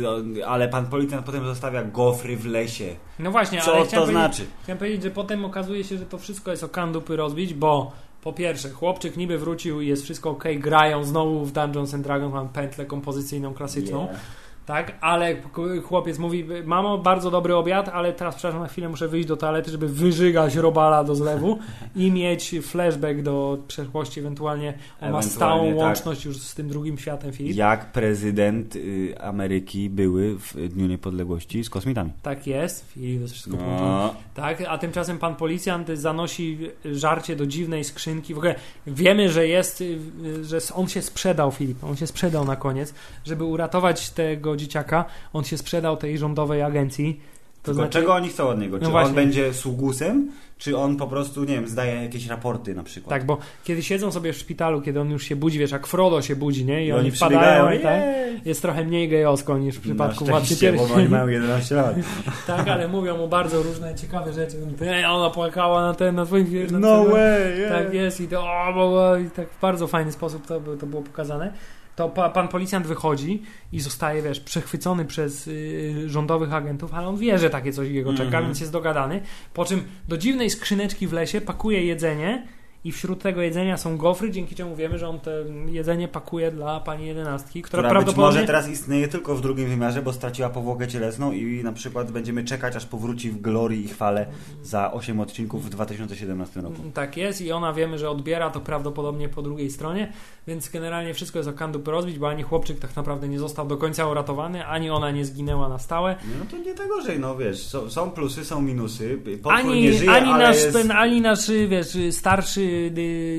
ale pan policjant potem zostawia gofry w lesie. No właśnie, Co ale to znaczy? Chciałem powiedzieć, że potem okazuje się, że to wszystko jest o kandupy rozbić, bo po pierwsze, chłopczyk niby wrócił i jest wszystko ok, grają znowu w Dungeons and Dragons, mam pętlę kompozycyjną klasyczną. Yeah. Tak, ale chłopiec mówi, mamo, bardzo dobry obiad, ale teraz przepraszam na chwilę, muszę wyjść do toalety, żeby wyżygać robala do zlewu i mieć flashback do przeszłości, ewentualnie on ma stałą tak. łączność już z tym drugim światem, Filip. Jak prezydent y, Ameryki były w Dniu Niepodległości z kosmitami. Tak jest, Filip, to wszystko no. połączone. Tak, a tymczasem pan policjant zanosi żarcie do dziwnej skrzynki. W ogóle wiemy, że jest, y, że on się sprzedał, Filip, on się sprzedał na koniec, żeby uratować tego dzieciaka, on się sprzedał tej rządowej agencji. To znaczy... czego oni chcą od niego? No czy no on będzie sługusem, czy on po prostu, nie wiem, zdaje jakieś raporty na przykład? Tak, bo kiedy siedzą sobie w szpitalu, kiedy on już się budzi, wiesz, jak Frodo się budzi, nie? I, I oni, oni wpadają i tak, jest trochę mniej gejowsko niż w przypadku Władcy Pierścieni. bo oni mają 11 lat. tak, ale mówią mu bardzo różne ciekawe rzeczy. Ej, ona płakała na ten, na twoim filmie. No way! Yeah. Tak jest i to o, i tak w bardzo fajny sposób to, to było pokazane to pa, pan policjant wychodzi i zostaje, wiesz, przechwycony przez y, rządowych agentów, ale on wie, że takie coś jego czeka, mm -hmm. więc jest dogadany. Po czym do dziwnej skrzyneczki w lesie pakuje jedzenie i wśród tego jedzenia są gofry, dzięki czemu wiemy, że on to jedzenie pakuje dla pani jedenastki, która, która prawdopodobnie... być może teraz istnieje tylko w drugim wymiarze, bo straciła powłokę cielesną i na przykład będziemy czekać, aż powróci w glorii i chwale za 8 odcinków w 2017 roku. Tak jest i ona wiemy, że odbiera to prawdopodobnie po drugiej stronie, więc generalnie wszystko jest o kandup rozbić, bo ani chłopczyk tak naprawdę nie został do końca uratowany, ani ona nie zginęła na stałe. No to nie tak gorzej, no wiesz, są, plusy, są minusy. ani, nie żyje, ani, nasz, jest... ten, ani nasz, wiesz, starszy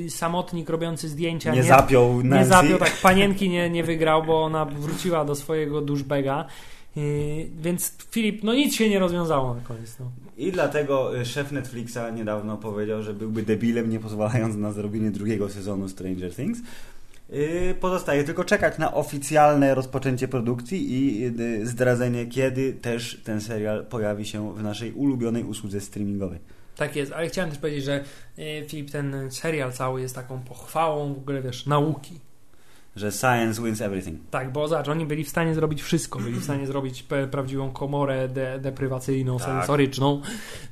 samotnik robiący zdjęcia nie, nie zapiął Nancy. Nie zapiął, tak, panienki nie, nie wygrał, bo ona wróciła do swojego duszbega. Yy, więc Filip, no nic się nie rozwiązało na koniec. No. I dlatego y, szef Netflixa niedawno powiedział, że byłby debilem, nie pozwalając na zrobienie drugiego sezonu Stranger Things. Yy, pozostaje tylko czekać na oficjalne rozpoczęcie produkcji i yy, zdradzenie, kiedy też ten serial pojawi się w naszej ulubionej usłudze streamingowej. Tak jest, ale chciałem też powiedzieć, że yy, Filip, ten serial cały jest taką pochwałą w ogóle, wiesz, nauki że science wins everything. Tak, bo zobacz, oni byli w stanie zrobić wszystko. Byli w stanie zrobić prawdziwą komorę de deprywacyjną, tak. sensoryczną.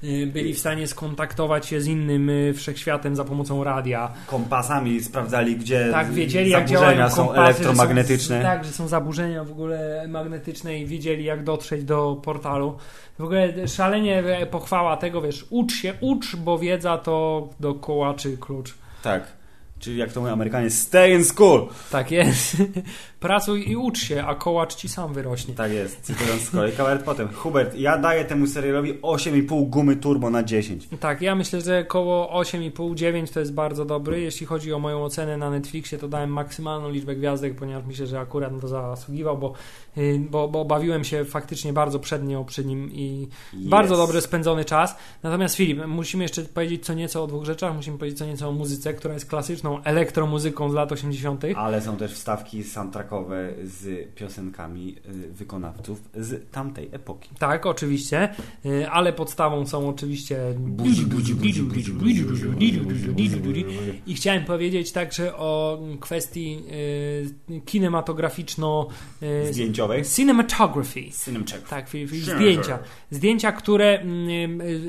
Y, byli w stanie skontaktować się z innym y, wszechświatem za pomocą radia. Kompasami sprawdzali, gdzie tak, wiedzieli, jak działają są kompasy, elektromagnetyczne. Są, tak, że są zaburzenia w ogóle magnetyczne i wiedzieli, jak dotrzeć do portalu. W ogóle szalenie e, pochwała tego, wiesz, ucz się, ucz, bo wiedza to do kołaczy klucz. Tak. Czyli jak to mówią Amerykanie, stay in school. Tak jest. Pracuj i ucz się, a kołacz ci sam wyrośnie. Tak jest, cytując z kolei kawałek potem. Hubert, ja daję temu serialowi 8,5 gumy turbo na 10. Tak, ja myślę, że koło 8,5-9 to jest bardzo dobry. Jeśli chodzi o moją ocenę na Netflixie, to dałem maksymalną liczbę gwiazdek, ponieważ myślę, że akurat to zasługiwał, bo, y, bo, bo bawiłem się faktycznie bardzo przed nią, przy nim i yes. bardzo dobry spędzony czas. Natomiast Filip, musimy jeszcze powiedzieć co nieco o dwóch rzeczach. Musimy powiedzieć co nieco o muzyce, która jest klasyczną elektromuzyką z lat 80. Ale są też wstawki soundtrackowe z piosenkami wykonawców z tamtej epoki. Tak, oczywiście, ale podstawą są oczywiście i chciałem powiedzieć także o kwestii kinematograficzno zdjęciowej. Cinematography. Tak, zdjęcia. Zdjęcia, które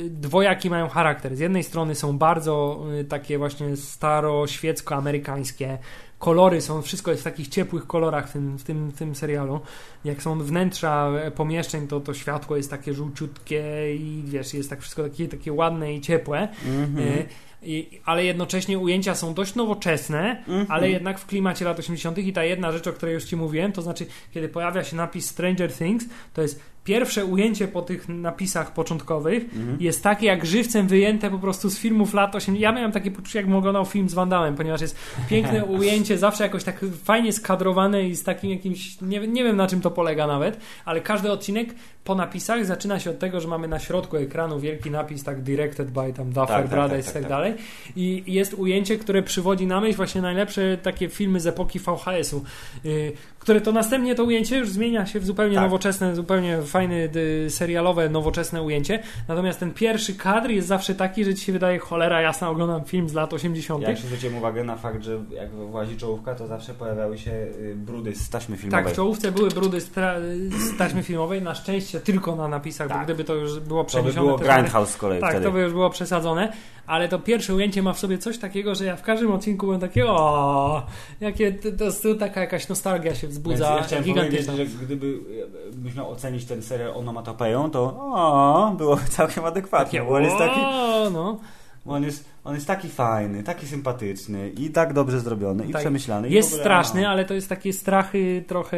dwojaki mają charakter. Z jednej strony są bardzo takie właśnie staroświeckie sowiecko-amerykańskie. Kolory są, wszystko jest w takich ciepłych kolorach w tym, w tym, w tym serialu. Jak są wnętrza pomieszczeń, to to światło jest takie żółciutkie i wiesz, jest tak wszystko takie, takie ładne i ciepłe. Mhm. E, I, ale jednocześnie ujęcia są dość nowoczesne, Mhm. ale jednak w klimacie lat 80. I ta jedna rzecz, o której już Ci mówiłem, to znaczy, kiedy pojawia się napis Stranger Things, to jest pierwsze ujęcie po tych napisach początkowych Mhm. jest takie jak żywcem wyjęte po prostu z filmów lat 80. Ja miałem takie poczucie, jakbym oglądał film z Van Damme, ponieważ jest piękne ujęcie, zawsze jakoś tak fajnie skadrowane i z takim jakimś, nie, nie wiem na czym to polega nawet, ale każdy odcinek po napisach zaczyna się od tego, że mamy na środku ekranu wielki napis tak directed by tam Duffer Tak, tak, Brothers tak, i tak, tak tak. dalej i jest ujęcie, które przywodzi na myśl właśnie najlepsze takie filmy z epoki VHS-u, yy, które to następnie to ujęcie już zmienia się w zupełnie Tak. nowoczesne, zupełnie fajne, serialowe, nowoczesne ujęcie. Natomiast ten pierwszy kadr jest zawsze taki, że ci się wydaje cholera jasna, oglądam film z lat 80. Ja jeszcze zwróciłem uwagę na fakt, że jak włazi czołówka, to zawsze pojawiały się y, brudy z taśmy filmowej. Tak, w czołówce były brudy z, z taśmy filmowej, na szczęście tylko na napisach, bo Tak. gdyby to już było to by przeniesione... było Grindhouse z kolei Tak, wtedy. to by już było przesadzone, ale to pierwsze ujęcie ma w sobie coś takiego, że ja w każdym odcinku byłem takie o, jakie to, to taka jakaś nostalgia się wzbudza, ja chciałem powiedzieć, że gdyby e, miał ocenić ten serial onomatopeją, to o, byłoby całkiem adekwatnie, bo on jest taki, o, no. on jest, on jest taki fajny, taki sympatyczny i tak dobrze zrobiony i Tak. przemyślany. Jest ogóle, straszny, a, ale to jest takie strachy trochę,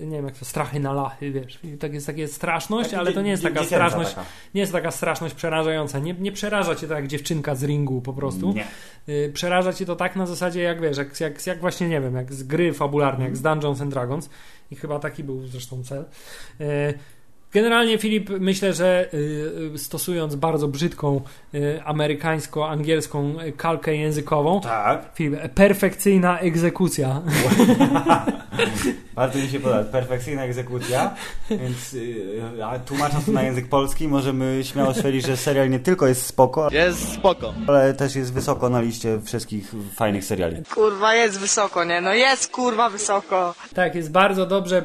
nie wiem jak to, strachy na lachy, wiesz. I Tak jest takie straszność, taki ale to nie jest taka straszność, taka. nie jest taka straszność przerażająca. Nie, nie przeraża cię tak jak dziewczynka z ringu po prostu. Nie. Y, Przeraża cię to tak na zasadzie jak wiesz, jak, jak, jak właśnie nie wiem, jak z gry fabularnej, jak z Dungeons and Dragons i chyba taki był zresztą cel. Y, Generalnie Filip, myślę, że y, y, stosując bardzo brzydką y, amerykańsko-angielską kalkę językową, Tak, Filip, perfekcyjna egzekucja. bardzo mi się podoba. Perfekcyjna egzekucja, więc yy, a tłumacząc to na język polski, możemy śmiało stwierdzić, że serial nie tylko jest spoko, Jest spoko. ale też jest wysoko na liście wszystkich fajnych seriali. Kurwa, jest wysoko, nie? No jest kurwa wysoko. Tak, jest bardzo dobrze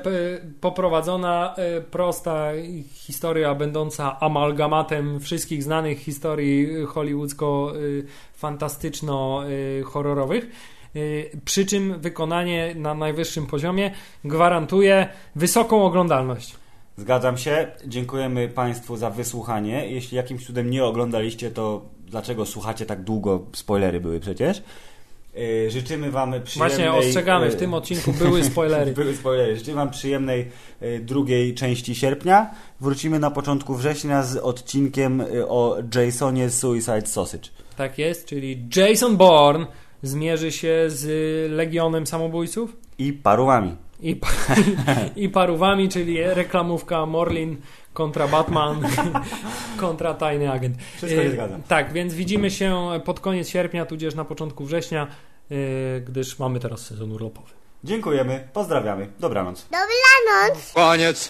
poprowadzona, y, prosta historia, będąca amalgamatem wszystkich znanych historii hollywoodzko-fantastyczno-horrorowych. Y, Przy czym wykonanie na najwyższym poziomie gwarantuje wysoką oglądalność. Zgadzam się. Dziękujemy Państwu za wysłuchanie. Jeśli jakimś cudem nie oglądaliście, to dlaczego słuchacie tak długo? Spoilery były przecież. Yy, życzymy Wam przyjemnej... Właśnie ostrzegamy, w tym odcinku były spoilery. Były spoilery. Życzę Wam przyjemnej drugiej części sierpnia. Wrócimy na początku września z odcinkiem o Jasonie Suicide Sausage. Tak jest, czyli Jason Bourne zmierzy się z Legionem Samobójców I parówami. i, pa- i parówami, czyli reklamówka Morlin kontra Batman kontra Tajny Agent. Wszystko się E, zgadza. Tak, więc widzimy się pod koniec sierpnia, tudzież na początku września, e, gdyż mamy teraz sezon urlopowy. Dziękujemy, pozdrawiamy, dobranoc. Koniec.